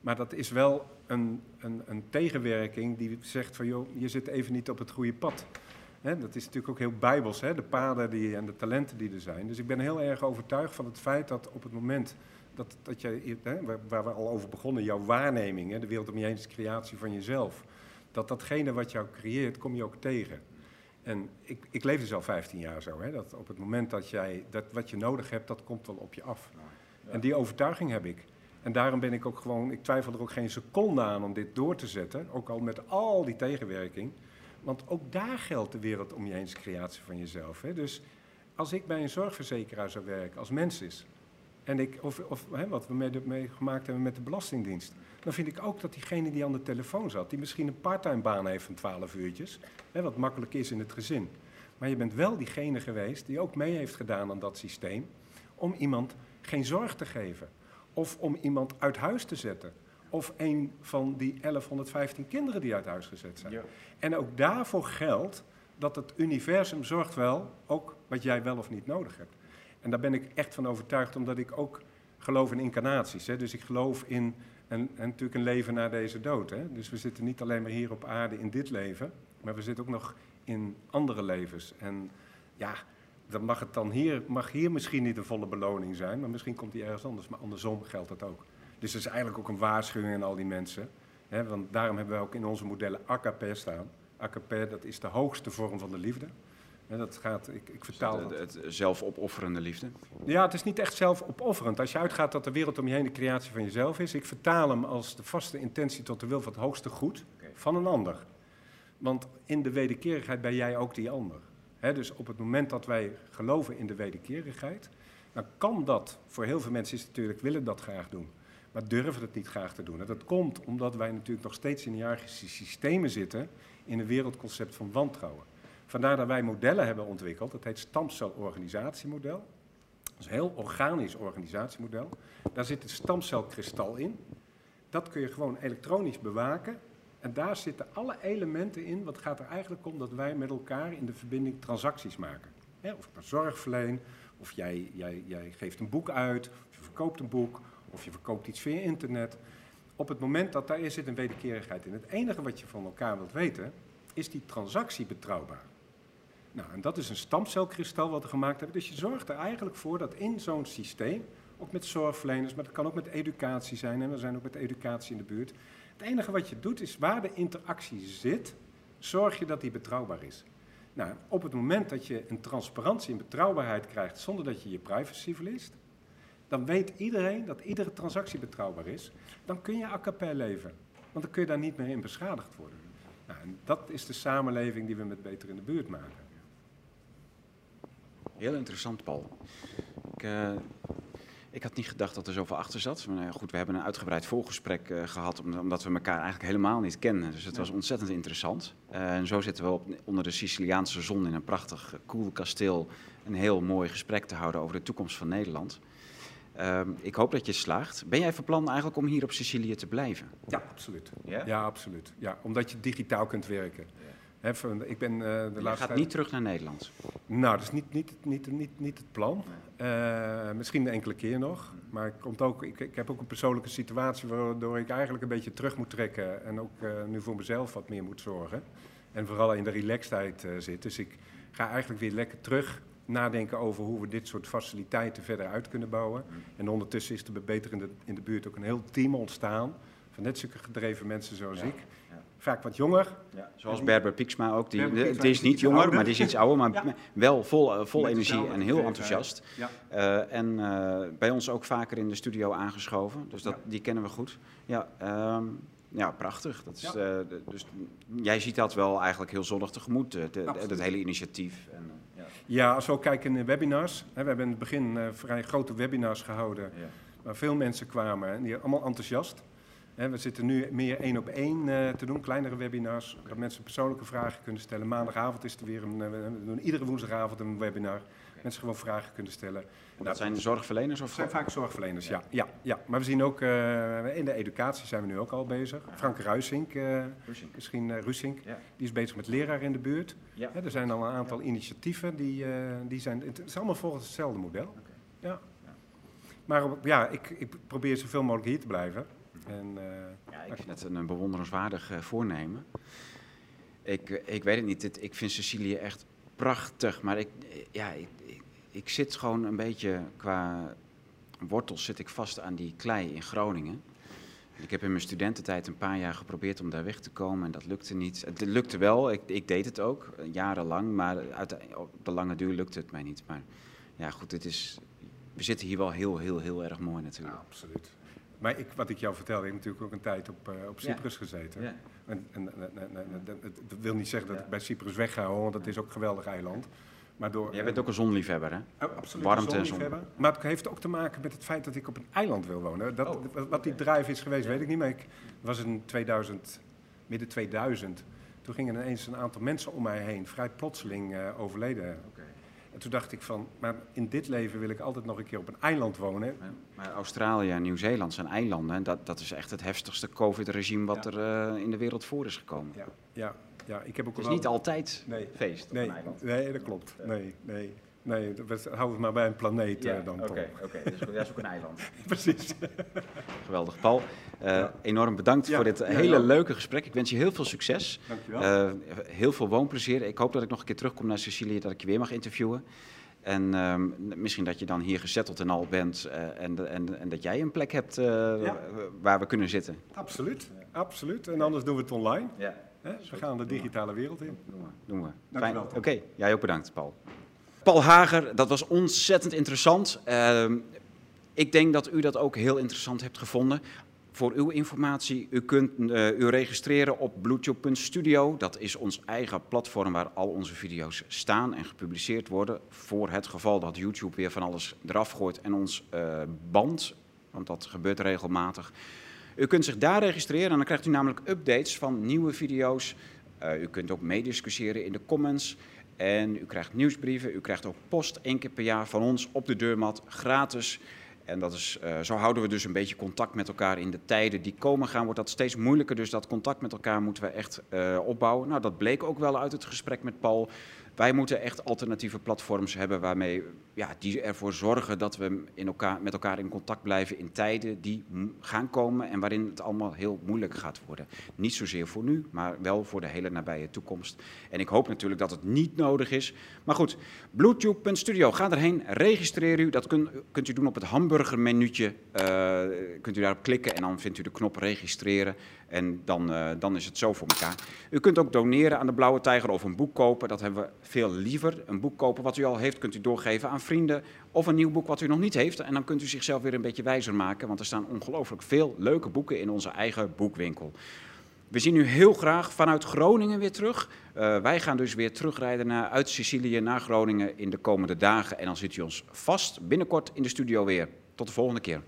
Maar dat is wel een, een, een tegenwerking die zegt van joh, je zit even niet op het goede pad. Hè, dat is natuurlijk ook heel bijbels, hè, de paden die, en de talenten die er zijn. Dus ik ben heel erg overtuigd van het feit dat op het moment dat, dat je, hè, waar, waar we al over begonnen, jouw waarneming, hè, de wereld om je heen is creatie van jezelf. dat datgene wat jou creëert, kom je ook tegen. En ik, ik leef dus al 15 jaar zo, hè, dat op het moment dat jij dat wat je nodig hebt, dat komt wel op je af. En die overtuiging heb ik. En daarom ben ik ook gewoon, ik twijfel er ook geen seconde aan om dit door te zetten, ook al met al die tegenwerking. Want ook daar geldt de wereld om je heen, is creatie van jezelf. Hè. Dus als ik bij een zorgverzekeraar zou werken, als mens is, en ik, of, of hè, wat we mee gemaakt hebben met de Belastingdienst, dan vind ik ook dat diegene die aan de telefoon zat, die misschien een parttime baan heeft van 12 uurtjes, hè, wat makkelijk is in het gezin. Maar je bent wel diegene geweest die ook mee heeft gedaan aan dat systeem om iemand geen zorg te geven. Of om iemand uit huis te zetten. Of een van die 1115 kinderen die uit huis gezet zijn. Ja. En ook daarvoor geldt dat het universum zorgt wel, ook wat jij wel of niet nodig hebt. En daar ben ik echt van overtuigd, omdat ik ook geloof in incarnaties. Hè? Dus ik geloof in een, en natuurlijk een leven na deze dood. Hè? Dus we zitten niet alleen maar hier op aarde in dit leven, maar we zitten ook nog in andere levens. En ja, dan mag het dan hier, mag hier misschien niet een volle beloning zijn, maar misschien komt die ergens anders. Maar andersom geldt dat ook. Dus dat is eigenlijk ook een waarschuwing aan al die mensen. Hè? Want daarom hebben we ook in onze modellen AKP staan. AKP, dat is de hoogste vorm van de liefde. Dat gaat, ik, ik vertaal het, het, zelfopofferende liefde? Ja, het is niet echt zelfopofferend. Als je uitgaat dat de wereld om je heen de creatie van jezelf is, ik vertaal hem als de vaste intentie tot de wil van het hoogste goed van een ander. Want in de wederkerigheid ben jij ook die ander. dus op het moment dat wij geloven in de wederkerigheid, dan kan dat, voor heel veel mensen is natuurlijk, willen dat graag doen, maar durven het niet graag te doen. En dat komt omdat wij natuurlijk nog steeds in hiërarchische systemen zitten, in een wereldconcept van wantrouwen. Vandaar dat wij modellen hebben ontwikkeld. Dat heet stamcelorganisatiemodel. Dat is een heel organisch organisatiemodel. Daar zit het stamcelkristal in. Dat kun je gewoon elektronisch bewaken. En daar zitten alle elementen in. Wat gaat er eigenlijk om dat wij met elkaar in de verbinding transacties maken. of ik een zorg verleen, of jij, jij, jij geeft een boek uit, of je verkoopt een boek, of je verkoopt iets via internet. Op het moment dat daar zit een wederkerigheid in. Het enige wat je van elkaar wilt weten, is die transactie betrouwbaar? Nou, en dat is een stamcelkristal wat we gemaakt hebben. Dus je zorgt er eigenlijk voor dat in zo'n systeem, ook met zorgverleners, maar dat kan ook met educatie zijn, en we zijn ook met educatie in de buurt. Het enige wat je doet is waar de interactie zit, zorg je dat die betrouwbaar is. Nou, op het moment dat je een transparantie en betrouwbaarheid krijgt zonder dat je je privacy verliest, dan weet iedereen dat iedere transactie betrouwbaar is. Dan kun je a leven, want dan kun je daar niet meer in beschadigd worden. Nou, en dat is de samenleving die we met Beter in de Buurt maken. Heel interessant, Paul. Ik, uh, ik had niet gedacht dat er zoveel achter zat. Maar nou goed, we hebben een uitgebreid voorgesprek uh, gehad, omdat we elkaar eigenlijk helemaal niet kennen. Dus het was ontzettend interessant. Uh, en zo zitten we op, onder de Siciliaanse zon in een prachtig, cool kasteel een heel mooi gesprek te houden over de toekomst van Nederland. Uh, ik hoop dat je slaagt. Ben jij van plan eigenlijk om hier op Sicilië te blijven? Ja, absoluut. Ja, ja absoluut. Ja, omdat je digitaal kunt werken. ik ben, uh, de je laatste gaat niet terug naar Nederland? Nou, dat is niet, niet, niet, niet, niet het plan. Uh, misschien een enkele keer nog. Maar ik, komt ook, ik, ik, heb ook een persoonlijke situatie waardoor ik eigenlijk een beetje terug moet trekken. En ook uh, nu voor mezelf wat meer moet zorgen. En vooral in de relaxedheid zit. Dus ik ga eigenlijk weer lekker terug nadenken over hoe we dit soort faciliteiten verder uit kunnen bouwen. En ondertussen is er beter in de, in de buurt ook een heel team ontstaan. Van net zulke gedreven mensen zoals ik vaak wat jonger. Ja, zoals Berber Pieksma ook. Die, die is niet jonger, maar die is iets ouder, maar wel vol, uh, vol energie en heel enthousiast. Ja. Uh, en uh, bij ons ook vaker in de studio aangeschoven, dus dat, die kennen we goed. Ja, um, ja prachtig. Dat is, dus jij ziet dat wel eigenlijk heel zonnig tegemoet, dat hele initiatief. En, ja. ja, als we ook kijken in webinars. Hè, we hebben in het begin vrij grote webinars gehouden, waar veel mensen kwamen en die allemaal enthousiast we zitten nu meer één op één uh, te doen, kleinere webinars, dat mensen persoonlijke vragen kunnen stellen. Maandagavond is er weer een, uh, we doen iedere woensdagavond een webinar. Mensen gewoon vragen kunnen stellen. Dat nou, zijn zorgverleners of? zijn vaak zorgverleners, ja. ja. ja, Maar we zien ook, uh, in de educatie zijn we nu ook al bezig. Frank Ruisink, misschien Rusink, die is bezig met leraar in de buurt. Ja. er zijn al een aantal initiatieven, die, die zijn, het is allemaal volgens hetzelfde model. Okay. Ja. Maar ja, ik, ik probeer zoveel mogelijk hier te blijven. En, uh, ja, ik vind het een bewonderenswaardig uh, voornemen. Ik, eh, ik weet het niet, ik vind Sicilië echt prachtig, maar ik, ja, ik, ik, zit gewoon een beetje qua wortels zit ik vast aan die klei in Groningen. Ik heb in mijn studententijd een paar jaar geprobeerd om daar weg te komen en dat lukte niet. Het lukte wel, ik, ik deed het ook, jarenlang, maar uit, op de lange duur lukte het mij niet. Maar ja, goed, het is, we zitten hier wel heel, heel, heel erg mooi natuurlijk. Ja, absoluut. Maar ik, wat ik jou vertelde, ik heb natuurlijk ook een tijd op, uh, op Cyprus gezeten. Ja. En, en, en, en, dat wil niet zeggen dat ik bij Cyprus wegga, hoor, want het is ook een geweldig eiland. Maar door, Jij bent ook een zonliefhebber, hè? Oh, absoluut, Warmte een en zon. zonliefhebber. Maar het heeft ook te maken met het feit dat ik op een eiland wil wonen. Dat, Oh, wat- die drive is geweest, weet ik niet. Maar ik was in 2000, midden 2000. Toen gingen ineens een aantal mensen om mij heen vrij plotseling eh, overleden. En toen dacht ik van, maar in dit leven wil ik altijd nog een keer op een eiland wonen. Ja, Maar Australië en Nieuw-Zeeland zijn eilanden. En dat, dat is echt het heftigste COVID-regime wat Ja. er eh, in de wereld voor is gekomen. Ja, ja, ja ik heb ook Het is wel- niet altijd Nee. feest op Nee, een eiland. nee, dat klopt. Nee, nee, nee. we het maar bij een planeet eh, dan toch. oké. Dus dat is ook een eiland. *laughs* Precies. Geweldig. Paul, eh, enorm bedankt Ja, voor dit hele leuke gesprek. Ik wens je heel veel succes. Dankjewel. Eh, heel veel woonplezier. Ik hoop dat ik nog een keer terugkom naar Sicilië, dat ik je weer mag interviewen. En ehm, misschien dat je dan hier gezetteld en al bent en, en, en dat jij een plek hebt waar we kunnen zitten. Absoluut, absoluut. En anders doen we het online. Ja, Hè? We gaan de digitale wereld in. doen we. Doen we. Dankjewel, Fijn. Oké, jij ook bedankt, Paul. Paul Hager, dat was ontzettend interessant. Ehm, ik denk dat u dat ook heel interessant hebt gevonden. Voor uw informatie, u kunt eh, u registreren op bluetooth.studio. Dat is ons eigen platform waar al onze video's staan en gepubliceerd worden. Voor het geval dat YouTube weer van alles eraf gooit en ons eh band. Want dat gebeurt regelmatig. U kunt zich daar registreren en dan krijgt u namelijk updates van nieuwe video's. Eh, u kunt ook meediscussiëren in de comments. En u krijgt nieuwsbrieven, u krijgt ook post één keer per jaar van ons op de deurmat, gratis. En dat is, eh, zo houden we dus een beetje contact met elkaar in de tijden die komen gaan. Wordt dat steeds moeilijker, dus dat contact met elkaar moeten we echt eh, opbouwen. Nou, dat bleek ook wel uit het gesprek met Paul. Wij moeten echt alternatieve platforms hebben waarmee, ja, die ervoor zorgen dat we in elkaar, met elkaar in contact blijven in tijden die gaan komen en waarin het allemaal heel moeilijk gaat worden. Niet zozeer voor nu, maar wel voor de hele nabije toekomst. En ik hoop natuurlijk dat het niet nodig is. Maar goed, bluetooth.studio, ga erheen, registreer u. Dat kun- kunt u doen op het hamburgermenuutje. Eh, kunt u daarop klikken en dan vindt u de knop registreren. En dan, eh, dan is het zo voor elkaar. U kunt ook doneren aan de Blauwe Tijger of een boek kopen. Dat hebben we veel liever. Een boek kopen wat u al heeft, kunt u doorgeven aan vrienden. Of een nieuw boek wat u nog niet heeft. En dan kunt u zichzelf weer een beetje wijzer maken. Want er staan ongelooflijk veel leuke boeken in onze eigen boekwinkel. We zien u heel graag vanuit Groningen weer terug. Eh, wij gaan dus weer terugrijden naar, uit Sicilië naar Groningen in de komende dagen. En dan ziet u ons vast binnenkort in de studio weer. Tot de volgende keer.